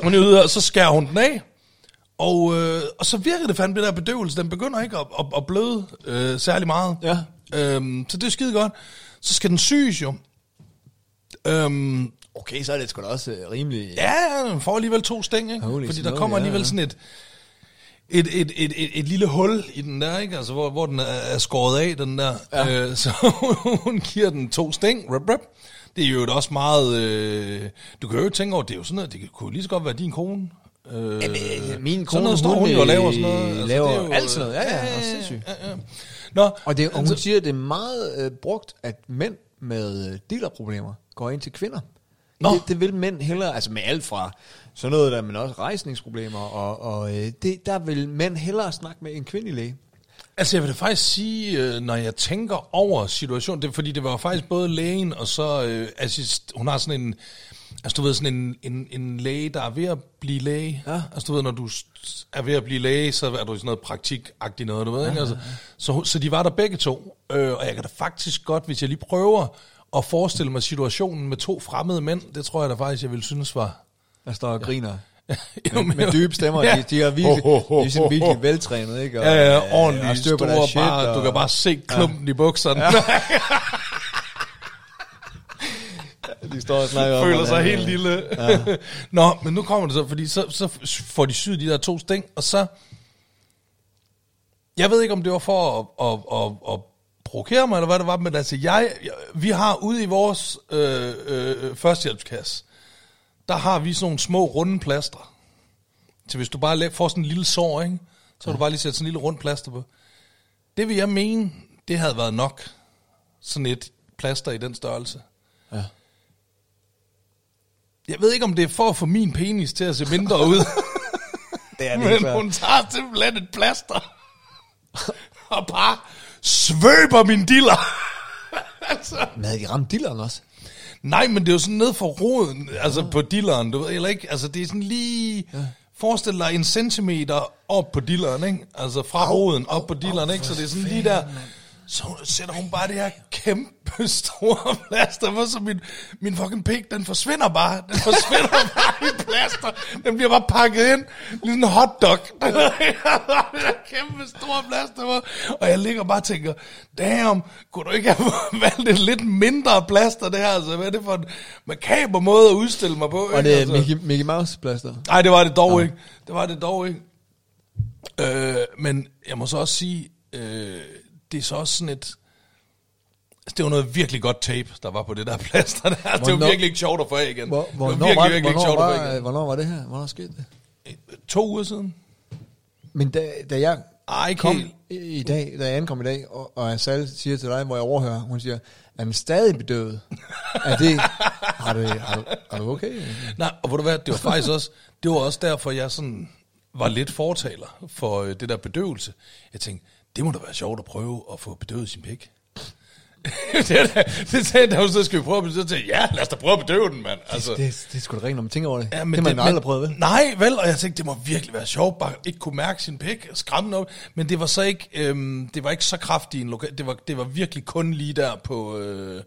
hun er ude, og så skærer hun den af. Og, øh, og så virker det fandme, det der bedøvelse. Den begynder ikke at, at, at bløde øh, særlig meget. Ja. Øhm, så det er skide godt. Så skal den syes jo. Øhm, Okay, så er det sgu da også uh, rimelig... ja, den får alligevel to stæng, ikke? Holy Fordi der kommer ja, alligevel ja. sådan et, et, et, et, et, et lille hul i den der, ikke? Altså, hvor, hvor den er, er skåret af, den der. Ja. Øh, <laughs> så hun giver den to sting. Rap, rap. Det er jo også meget... Øh, du kan jo tænke over, det er jo sådan noget, det kunne lige så godt være din kone. Øh, min sådan kone, noget hun hun, jo og laver sådan øh, noget. Altså, laver det er jo, alt sådan noget. Ja, ja, og sindssygt. Ja, ja. Nå, Og, det, og hun altså- siger, at det er meget øh, brugt, at mænd med øh, dealerproblemer går ind til kvinder. Nå. Det, det vil mænd hellere, altså med alt fra sådan noget der, men også rejsningsproblemer, og, og øh, det, der vil mænd hellere snakke med en kvindelig læge. Altså jeg vil da faktisk sige, øh, når jeg tænker over situationen, det fordi det var faktisk både lægen og så øh, assist, hun har sådan en, altså du ved sådan en, en, en læge, der er ved at blive læge. Ja. Altså du ved, når du er ved at blive læge, så er du i sådan noget praktikagtigt noget, du ved, ikke? Altså, så, hun- så de var der begge to, øh, og jeg kan da faktisk godt, hvis jeg lige prøver at forestille mig situationen med to fremmede mænd, det tror jeg da faktisk, jeg ville synes var... Der står og griner. <laughs> Jo, Med, med dybe stemmer, Ja. de, de er virkelig, Ho, ho, ho, de er sådan virkelig veltrænet, ikke? Og, Ja, ja, øh, ordentligt og styr på store, shit, bare, og, du kan bare se klumpen ja. i bukserne. Ja. <laughs> de står og snakker om, føler sig hvordan, helt øh, lille. Ja. Nå, men nu kommer det så, fordi så, så får de syet de der to sting, og så... Jeg ved ikke, om det var for at, at, at, at provokere mig, eller hvad det var, men altså, jeg, jeg, vi har ude i vores øh, øh, førstehjælpskasse, der har vi sådan nogle små runde plaster. Så hvis du bare får sådan en lille sår, ikke? så kan du bare lige sætte sådan en lille rund plaster på. Det vil jeg mene, det havde været nok. Sådan et plaster i den størrelse. Ja. Jeg ved ikke, om det er for at få min penis til at se mindre ud, <laughs> Det er det men hun tager simpelthen et plaster og bare svøber min diller. <laughs> altså. Men havde de ramt dilleren også? Nej, men det er jo sådan ned for roden, altså på dilleren, du ved, eller ikke? Altså, det er sådan lige... Ja. Forestil dig en centimeter op på dilleren, ikke? Altså fra roden op på dilleren, ikke? Så det er sådan lige der... Så sætter hun bare det her kæmpe store <laughs> plaster på, så min, min fucking pik, den forsvinder bare. Den forsvinder <laughs> bare i plaster. Den bliver bare pakket ind, ligesom en hotdog. <laughs> Den det der kæmpe store plaster på. Og jeg ligger bare og tænker, damn, kunne du ikke have valgt et lidt mindre plaster, det her? Altså, hvad er det for en makaber måde at udstille mig på? Og ikke? det er altså. Mickey, Mickey Mouse plaster. Nej, det var det dog ikke. Det var det dog ikke. Øh, men jeg må så også sige, øh, det er så også sådan et... altså, Det var noget virkelig godt tape, der var på det der <laughs> plaster der. Det var Hvornår- virkelig ikke sjovt at få af igen. Hvor, det var hvornår, virkelig, var, virkelig hvornår, sjovt var, igen. hvornår var det her? Hvornår skete det? To uger siden? Men da, da jeg Ej, kom helt. i, dag, da jeg ankom i dag, og, og Asal siger til dig, hvor jeg overhører, hun siger, er den stadig bedøvet? er det, <laughs> du, har du, er du okay? Nej, og ved du hvad, det var faktisk også, det var også derfor, jeg sådan var lidt fortaler for øh, det der bedøvelse. Jeg tænkte, det må da være sjovt at prøve at få bedøvet sin pik. <laughs> det, da- det sagde da, så skal vi prøve at bedøve. Jeg, ja, lad os da prøve at bedøve den, mand. Altså, Det, det, det er sgu da rent, når man tænker over det. Ja, men det har man det, aldrig prøvet, vel? Nej, vel, og jeg tænkte, det må virkelig være sjovt, bare ikke kunne mærke sin pik, skræmmende op, men det var så ikke, øhm, det var ikke så kraftigt en lokal, det var, det var virkelig kun lige der på, øh,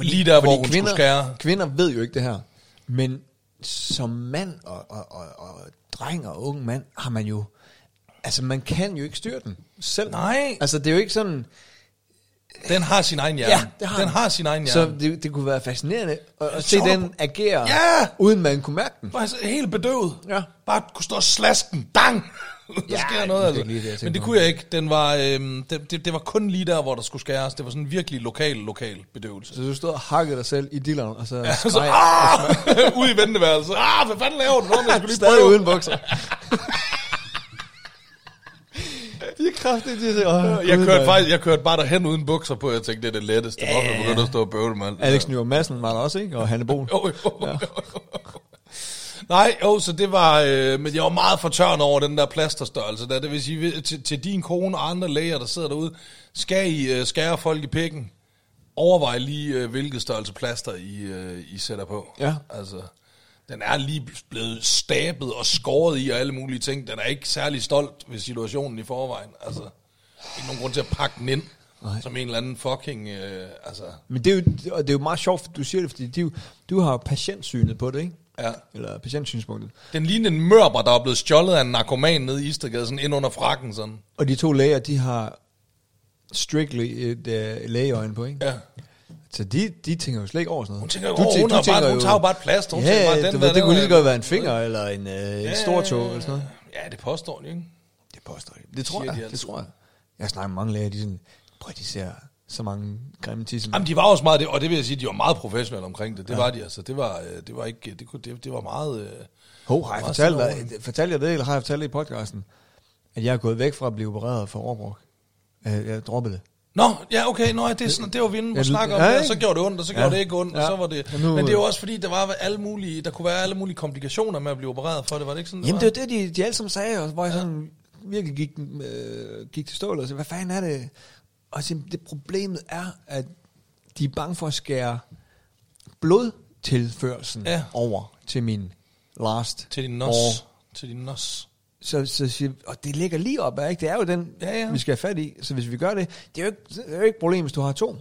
lige der, hvor hun kvinder, skulle skære. Kvinder ved jo ikke det her, men som mand og, og, og, og dreng og ung mand har man jo, altså man kan jo ikke styre den selv. Nej. Altså det er jo ikke sådan, Den har sin egen hjerne. Ja, det har den den. har sin egen så hjerne. det, det kunne være fascinerende at, at se den agere, Ja! uden man kunne mærke den. Bare så helt bedøvet. Ja. Bare kunne stå og slaske den. Dang! <laughs> der Ja, sker noget, altså. lige det, Men det kunne jeg ikke. Den var, øhm, det, det, det, var kun lige der, hvor der skulle skæres. Det var sådan en virkelig lokal, lokal bedøvelse. Så du stod og hakkede dig selv i dilleren, og så ja, Så, ah! <laughs> Ude i venteværelset. Ah, hvad fanden laver du? Nå, jeg skulle lige stadig prøve. uden bukser. <laughs> kraftigt, de siger, åh, Jeg kørte, faktisk, jeg kørte bare derhen uden bukser på. Jeg tænkte, det er det letteste. Hvorfor ja, ja. begyndte at stå og bøvle, mand? Alex Nyborg Madsen var der også, ikke? Og Hanne Bol. <laughs> Jo, jo, jo. Nej, jo, så det var, øh, men jeg var meget fortørnet over den der plasterstørrelse der. Det vil sige, til, til din kone og andre læger, der sidder derude, skal I øh, skære folk i pikken, overvej lige, øh, hvilket størrelse plaster I, øh, I sætter på. Ja. Altså, den er lige blevet stabet og skåret i og alle mulige ting. Den er ikke særlig stolt ved situationen i forvejen. Altså, ikke nogen grund til at pakke den ind. Nej. Som en eller anden fucking, øh, altså, Men det er, jo, og det er jo meget sjovt, du siger det, fordi de, du har patientsynet på det, ikke? ja. Eller patientsynspunktet. Den lignede en mørber, der er blevet stjålet af en narkoman nede i Istergade, sådan ind under frakken sådan. Og de to læger, de har strictly et uh, lægeøjne på, ikke? Ja. Så de, de tænker jo slet ikke over sådan noget. Hun tænker jo, Du tæ- hun, du har bare, tænker hun tager jo bare et plaster. Hun Ja, tænker bare, ja, den du der, ved, det kunne lige godt være en finger, eller en, øh, en stor tog, eller sådan noget. Ja, det påstår de, ikke? Det påstår jeg. Det tror Siger de jeg, det altid. tror jeg. Jeg snakker med mange læger, de sådan, prøv de ser så mange grimme tissemænd. Jamen, de var også meget, det, og det vil jeg sige, de var meget professionelle omkring det. Det ja. var de altså. Det var, øh, det var ikke, det, kunne, det, det var meget... øh, Hov, har jeg fortalt dig, fortalte jeg det, eller har jeg fortalt det i podcasten, at jeg er gået væk fra at blive opereret for overbrug? Jeg, jeg droppede det. Nå, ja, okay, nå, det, er sådan, det var vi inde Ja, og snakke om, ja, ja, og så gjorde det ondt, og så Ja. gjorde det ikke ondt, og Ja. så var det... Og nu- men det er jo også fordi, der var alle mulige, der kunne være alle mulige komplikationer med at blive opereret for det, var det ikke sådan, Jamen var? det var det, de, de alle sammen sagde, og hvor jeg sådan virkelig gik, øh, gik til stålet og sagde, hvad fanden er det? Og så, det problemet er, at de er bange for at skære blodtilførselen Ja. ja. over til min last Til din nos. år. Til din nos. Så, så siger, og det ligger lige op, ikke? Det er jo den, Ja, ja. vi skal have fat i. Så hvis vi gør det, det er jo ikke, det er jo ikke et problem, hvis du har to.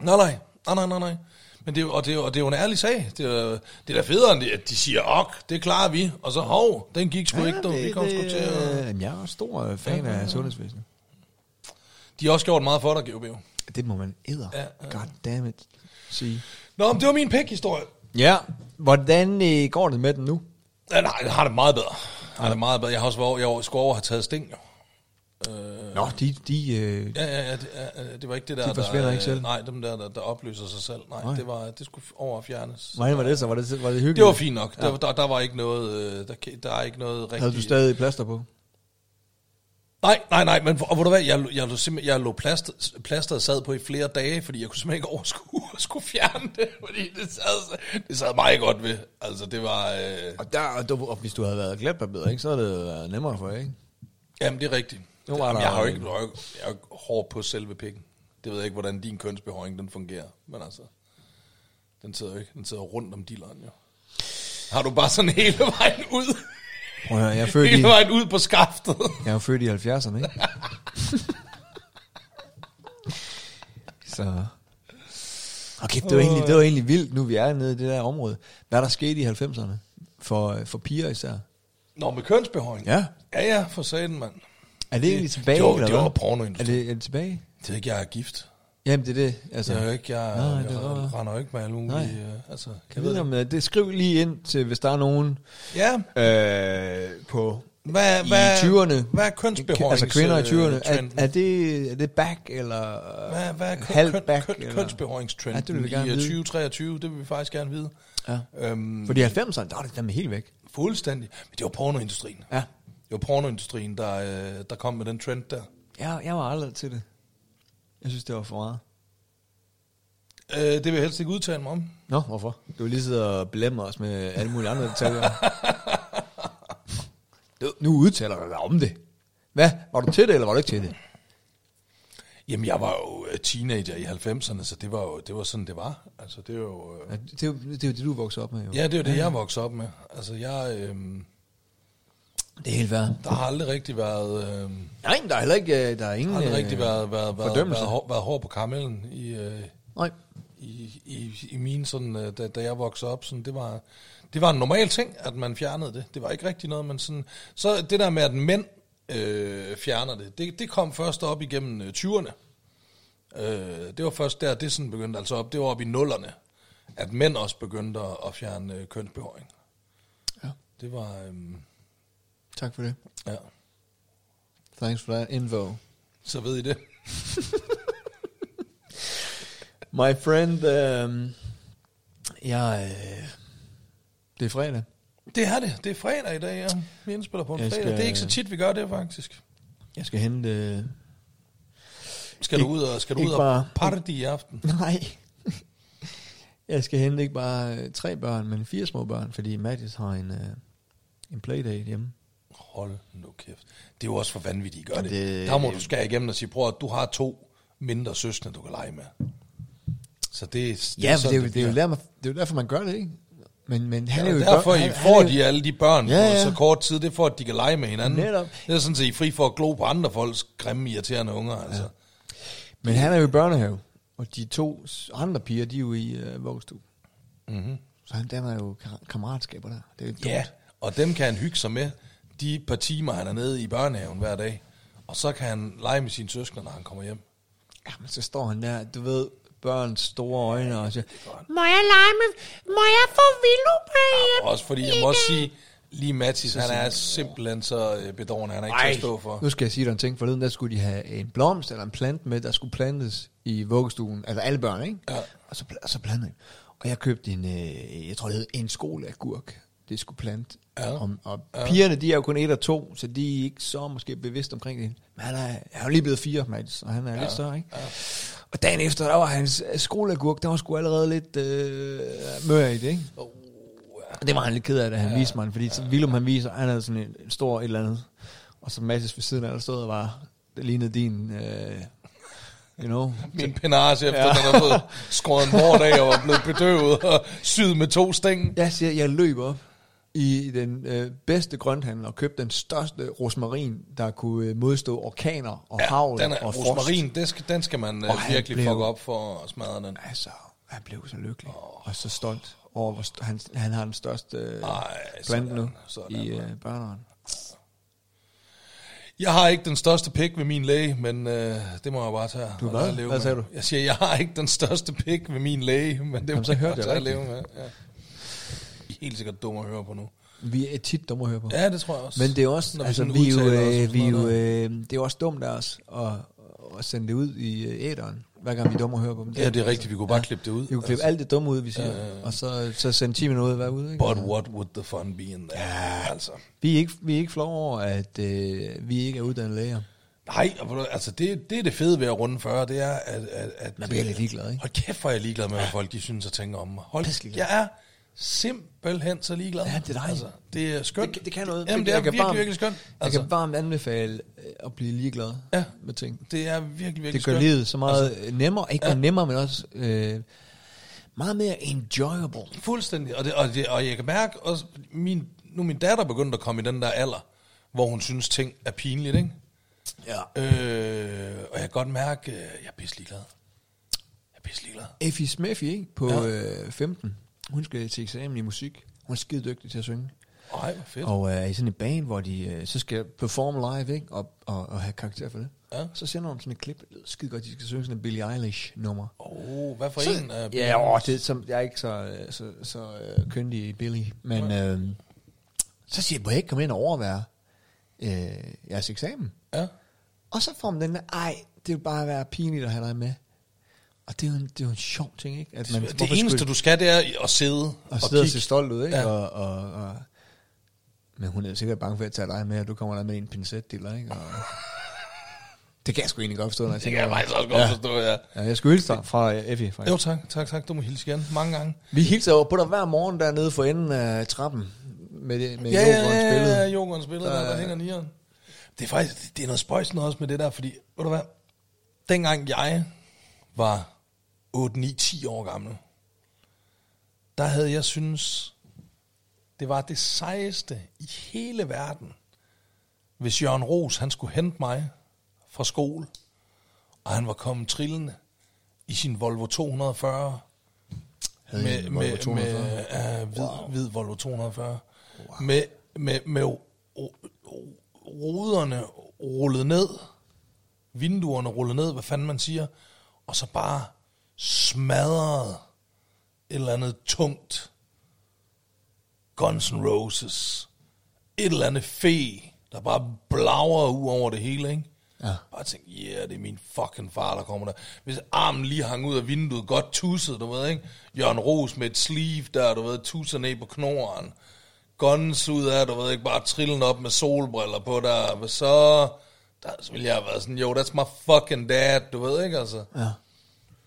Nej, nej, nej, nej, nej, nej. Men det er, jo- og, det er, og det er jo en ærlig sag. Det er, det er da federe, end det, at de siger, ok, det klarer vi. Og så, hov, den gik sgu ikke, dog. Vi kom sgu til at... Jamen, jeg er stor øh, fan Ja, ja, ja. af sundhedsvæsenet. De har også gjort meget for dig, GOB. Det må man æder. Ja, Ja, ja. God damn it. Sige. Nå, men det var min pæk-historie. Ja, hvordan øh, går det med den nu? Ja, nej, jeg har det meget bedre. Har det meget bedre. Jeg har også været, jeg skulle over have taget sting, jo. Øh, Nå, de, de øh, Ja, ja, ja, det, ja, ja, det var ikke det der, De forsvinder der, ikke selv? Nej, dem der, der, der opløser sig selv. Nej, Nej. det var det skulle over fjernes. hvordan var det så? Var det, var det hyggeligt? Det var fint nok. Ja. Der, der, der, var ikke noget, øh, der, der er ikke noget rigtigt. Havde du stadig plaster på? Nej, nej, nej, men og, ved du hvad, jeg, jeg, jeg, jeg lå plaster, plasteret sad på i flere dage, fordi jeg kunne simpelthen ikke overskue <laughs> at skulle fjerne det, fordi det sad, det sad meget godt ved. Altså, det var... Øh, Og, der, og, du, og hvis du havde været glatbarberet, ikke, så havde det været nemmere for jer, ikke? jamen, det er rigtigt. Nu var Jamen, jeg har jo ikke, jeg er jo hård på selve pikken. Det ved jeg ikke, hvordan din kønsbehøring den fungerer, men altså... Den sidder jo ikke. Den sidder rundt om dilleren, jo. Har du bare sådan hele <laughs> vejen ud? Prøv at høre, jeg er født i, Hele vejen ud på skaftet. jeg er født i 70'erne, ikke? Så... Okay, det var, egentlig, det var egentlig vildt, nu vi er nede i det der område. Hvad er der sket i 90'erne? For, for piger især. Nå, med kønsbehøring. Ja. Ja, ja, for satan, mand. Er det egentlig tilbage, jo, eller det var hvad? pornoindustrien. Er det, er det tilbage? Det er ikke, jeg er gift. Jamen, det er det. Altså, Jeg er ikke, jeg, Nej, Nej, det jeg var- render ikke med alle mulige... Nej. Øh, altså, kan jeg vide om øh, det? Skriv lige ind til, hvis der er nogen Ja, øh, på hvad, i hvad, 20'erne. Hvad er kønsbehøring? Altså kvinder i 20'erne. Er, er, det, er det back, eller hvad, hvad er køn, halv køn, back? køn, eller? kønsbehøringstrenden Ja, det vil vi gerne i øh, vide. 2023? Det vil vi faktisk gerne vide. Ja. Øhm, Fordi i 90'erne, der var det nemlig helt væk. Fuldstændig. Men det var pornoindustrien. Ja. Det var pornoindustrien, der, øh, der kom med den trend der. Jeg, jeg var aldrig til det. Jeg synes, det var for meget. Øh, det vil jeg helst ikke udtale mig om. Nå, hvorfor? Du vil lige sidde og belemmer os med alle mulige andre detaljer. <laughs> du, nu udtaler du dig om det. Hvad? Var du til det, eller var du ikke til det? Jamen, jeg var jo øh, teenager i 90'erne, så det var jo det var sådan, det var. Altså, det er jo... Øh, Ja, det, er jo, det er jo det, du voksede op med. Jo. ja, det er jo det, jeg voksede op med. Altså, jeg... Øh, Det er helt værd. der har aldrig rigtig været... Øh, Nej, der er heller ikke, øh, der er ingen... aldrig øh, rigtig været, været, været, fordømmelse. været, hår, været hår på karamellen i, øh, Nej. i, i, i min sådan, øh, da, da jeg voksede op. Sådan, det, var, det var en normal ting, at man fjernede det. Det var ikke rigtig noget, men sådan... Så det der med, at mænd øh, fjerner det, det, det kom først op igennem øh, 20'erne. Øh, det var først der, det sådan begyndte altså op. Det var op i nullerne, at mænd også begyndte at, at fjerne øh, kønsbehøring. Ja. Det var... Øh, Tak for det. ja, Thanks for that info. så ved I det. <laughs> My friend, um, jeg, øh, det er fredag. Det er det. Det er fredag i dag, ja. Vi indspiller på en Jeg fredag. skal- Det er ikke så tit, vi gør det, faktisk. Jeg skal hente... Øh, Skal du Ikke- ud og, skal du ikke ud og bare- party i aften? <laughs> nej. jeg skal hente ikke bare øh, tre børn, men fire små børn, fordi Mathis har en, øh, en playdate hjemme. Hold nu kæft. Det er jo også for vanvittigt, gør det. Det- det. Der må du skære igennem og sige, prøv at du har to mindre søskende, du kan lege med. Så det, det Ja, men det, er jo, det, er jo bliver. der, man, det er jo derfor, man gør det, ikke? Men, men han Ja, er jo... det er derfor, børn- I han- han får er jo- de alle de børn Ja, ja, på så kort tid. Det er for, at de kan lege med hinanden. Netop. Det er sådan, I er fri for at glo på andre folks grimme, irriterende unger. Altså. Ja. Men han er jo i børnehave, og de to andre piger, de er jo i øh, vuggestue. Mm-hmm. Så han danner jo kar- kammeratskaber der. Det er jo dumt. ja, og dem kan han hygge sig med de par timer, han er nede i børnehaven hver dag. Og så kan han lege med sine søskende, når han kommer hjem. ja, men så står han der, du ved, børns store øjne, og siger, Må jeg lege med... Må jeg få Villupæ? Og også fordi, jeg må også sige, lige Mathis, han er simpelthen så øh, bedårende, han er ikke til at stå for. Nu skal jeg sige dig en ting. Forleden der skulle de have en blomst eller en plant med, der skulle plantes i vuggestuen. Altså alle børn, ikke? Ja. Og så, og så plantede jeg. Og jeg købte en, øh, jeg tror det hed en skoleagurk. Det skulle plante. Ja. Og, og pigerne, de er jo kun et og to, så de er ikke så måske bevidst omkring det. Men han er, han er jo lige blevet fire, Mads, og han er ja. lidt større, ikke? Ja. Og dagen efter, der var hans øh, skoleagurk, der var sgu allerede lidt øh, mør i det, ikke? Oh, Og det var han lidt ked af, da han ja, viste mig, fordi så Willum han viser, han havde sådan en, en stor et eller andet, og så Mathis ved siden af, der stod og var, det lignede din, øh, you know, <laughs> Min penage efter, ja. den er blevet skåret en bord af og var blevet bedøvet og syet med to stæng. jeg siger, jeg løb op i den øh, bedste grønthandel og købte den største rosmarin, der kunne øh, modstå orkaner og ja, havl den er, og frost. rosmarin, det skal, den skal man han virkelig blev- fuck op for at smadre den. Altså, han blev så lykkelig oh. og så stolt over, hvor st- han, han har den største øh, Ej, plant sådan, nu sådan, i øh, børneren. Jeg har ikke den største pik ved min læge, men øh, det må jeg bare tage. Du hvad? leve Hvad med. sagde du? Jeg siger, jeg har ikke den største pik ved min læge, men det Jamen, må så jeg bare tage at leve med. Ja. Er helt sikkert dumme at høre på nu. Vi er tit dumme at høre på. Ja, det tror jeg også. Men det er også, Når altså, vi jo, udtaler os og øh, vi jo, øh, det er jo også dumt af os at, at sende det ud i øh, æderen, hver gang vi er dumme at høre på dem. Ja, det er rigtigt. Vi kunne bare klippe det ud. Vi kunne klippe alt det dumme ud, vi siger, og så, så sende 10 minutter ud hver ude. Ikke? But what would the fun be in that? Ja. Altså. Vi er ikke, vi er ikke flove over, at øh, vi ikke er uddannet læger. Nej, altså det, det er det fede ved at runde 40, det er, at... at, at Man bliver lidt ligeglad, ikke? Hold kæft, hvor er jeg ligeglad med, hvad folk de synes og tænker om mig. Hold, jeg er simpelthen så ligeglad. Ja, det er dejligt. Altså, det er skønt. Det, det kan noget. Jamen, det er Jeg virkelig, varmt- virkelig skønt. Jeg Altså, kan varmt anbefale øh, at blive ligeglad Ja. med ting. det er virkelig, virkelig Det gør skønt. livet så meget altså, nemmere. Ikke bare nemmere, men også... Øh, Meget mere enjoyable. Fuldstændig. Og, det, og, det, og jeg kan mærke, også, min, nu min datter begyndt at komme i den der alder, hvor hun synes, ting er pinligt, ikke? Ja. Øh, og jeg kan godt mærke, øh, jeg er pisse ligeglad. Jeg er pisse ligeglad. Effie Smithy, ikke? På Ja. ja. øh, 15. Hun skal til eksamen i musik. Hun er skide dygtig til at synge. Ej, hvor fedt. Og øh, i sådan et band, hvor de øh, så skal performe live, ikke? Og, og, og have karakter for det. Ja. Så sender hun sådan et klip. Skide godt, de skal synge sådan en Billie Eilish-nummer. Oh, hvad for Så- en? Uh, Ja, åh, det, som, jeg er ikke så, øh, så, så øh, køndig i Billy, men øh, så siger jeg, må jeg ikke komme ind og overvære øh, jeres eksamen? Ja. Og så får man den der, ej, det vil bare være pinligt at have dig med. Og det er jo en, det er jo en sjov ting, ikke? At det hvorfor eneste, skulle- du skal, det er at sidde og og, sidde og kigge. se stolt ud, ikke? Ja. Ja. Og, og, og, men hun er sikkert bange for at tage dig med, og du kommer der med en pincetdiller, ikke? Og, det kan jeg sgu egentlig godt forstå, når jeg Det tænker kan jeg over faktisk også godt ja. forstå, ja. Ja, jeg skulle hilse dig fra uh, Effie, faktisk. Jo, tak, tak, tak. Du må hilse igen mange gange. Vi hilser jo på dig hver morgen dernede for enden af trappen med, det, med Ja, ja, Jokers ja, billede. ja, Jokers billede, der, der Der- hænger nieren. Det er faktisk, det er noget spøjs noget også med det der, fordi, ved du hvad, dengang jeg var 8, 9, 10 år gammel, der havde jeg synes, det var det sejeste i hele verden, hvis Jørgen Ros, han skulle hente mig fra skole, og han var kommet trillende i sin Volvo 240, Havde med, en Volvo med, 240. med uh, hvid, wow. hvid Volvo 240. Wow. Med, med, med ruderne rullet ned, vinduerne rullet ned, hvad fanden man siger, og så bare smadret et eller andet tungt Guns N' Roses, et eller andet fe, der bare blager ud over det hele, ikke? Ja. Bare tænkte, yeah, det er min fucking far, der kommer der. Hvis armen lige hang ud af vinduet, godt tusset, du ved, ikke? Jørgen Ros med et sleeve der, du ved, tusser ned på knoren. Guns ud af, du ved ikke, bare trillen op med solbriller på der. Hvad så? Der ville jeg have været sådan, yo, that's my fucking dad, du ved ikke, altså. Ja.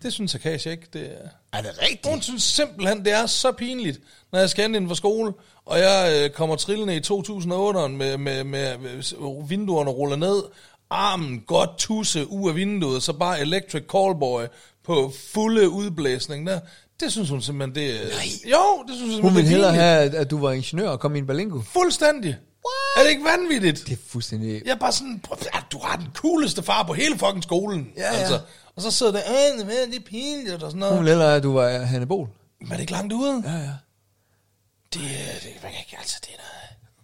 Det synes Akash ikke, det er... Er det rigtigt? Hun synes simpelthen, det er så pinligt, når jeg skal ind inden for skole, og jeg øh, kommer trillende i 2008'eren med, med, med, med vinduerne ruller ned, armen godt tusse ud af vinduet, så bare electric callboy på fulde udblæsning der. Det synes hun simpelthen, det er... Jo, det synes hun Hun simpelthen, ville det er hellere have, at, at du var ingeniør og kom i en balingo. Fuldstændig. What? Er det ikke vanvittigt? Det er fuldstændig... Jeg er bare sådan, "Prøv at- du har den cooleste far på hele fucking skolen. Ja, ja. Altså. Og så sidder der, øh, det er pinligt og sådan Hun noget. ville hellere, at du var Hanne Bol. Men er det ikke langt ude? Ja, ja. Det, er- det, man kan ikke, altså, det er.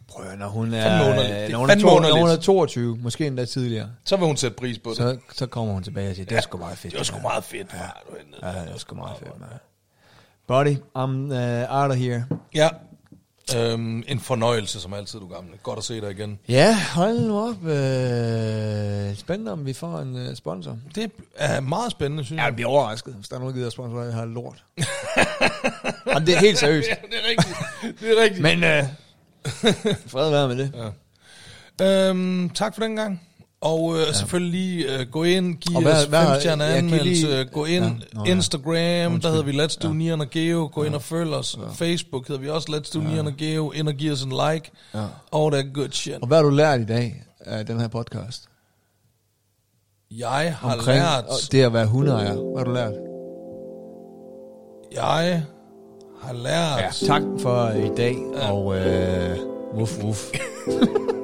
Prøv når hun er, underligt. Er når hun er, to, når hun er underligt. 22, måske endda tidligere, Så vil hun sætte pris på det. så, så kommer hun tilbage og siger, det er sgu meget fedt. det var sgu mand." meget fedt. Ja, er. Ja, det er sgu meget fedt, man. Buddy, I'm uh, out of here. ja. Øhm, en fornøjelse, som altid, du gamle. Godt at se dig igen. Ja, hold nu op. Øh, spændende, om vi får en uh, sponsor. Det er meget spændende, synes Ja, jeg. jeg bliver overrasket, hvis der er nogen, der gider sponsor, jeg har lort. <laughs> Jamen, det er helt seriøst. <laughs> Ja, det er rigtigt. Det er rigtigt. Men øh, fred være med det. Ja. Øhm, tak for den gang. Og øh, ja. selvfølgelig øh, gå ind, giv Og hvad- os hvad har- fem stjerne jeg kan anmeldelse, lige- gå ind, Ja, ja. nå, ja. Instagram, der Undskyld. hedder vi Let's Do Ja. ja. Og Geo, gå ind og følg os. Facebook hedder vi også Let's Do ja. Og Geo, ind og giv os en like. Ja. Og that good shit. Og hvad har du lært i dag af den her podcast? Jeg har Omkring lært, det at være hundeejer. Hvad har du lært? jeg har lært, Tak for i dag, og øh, wuff wuff. <laughs>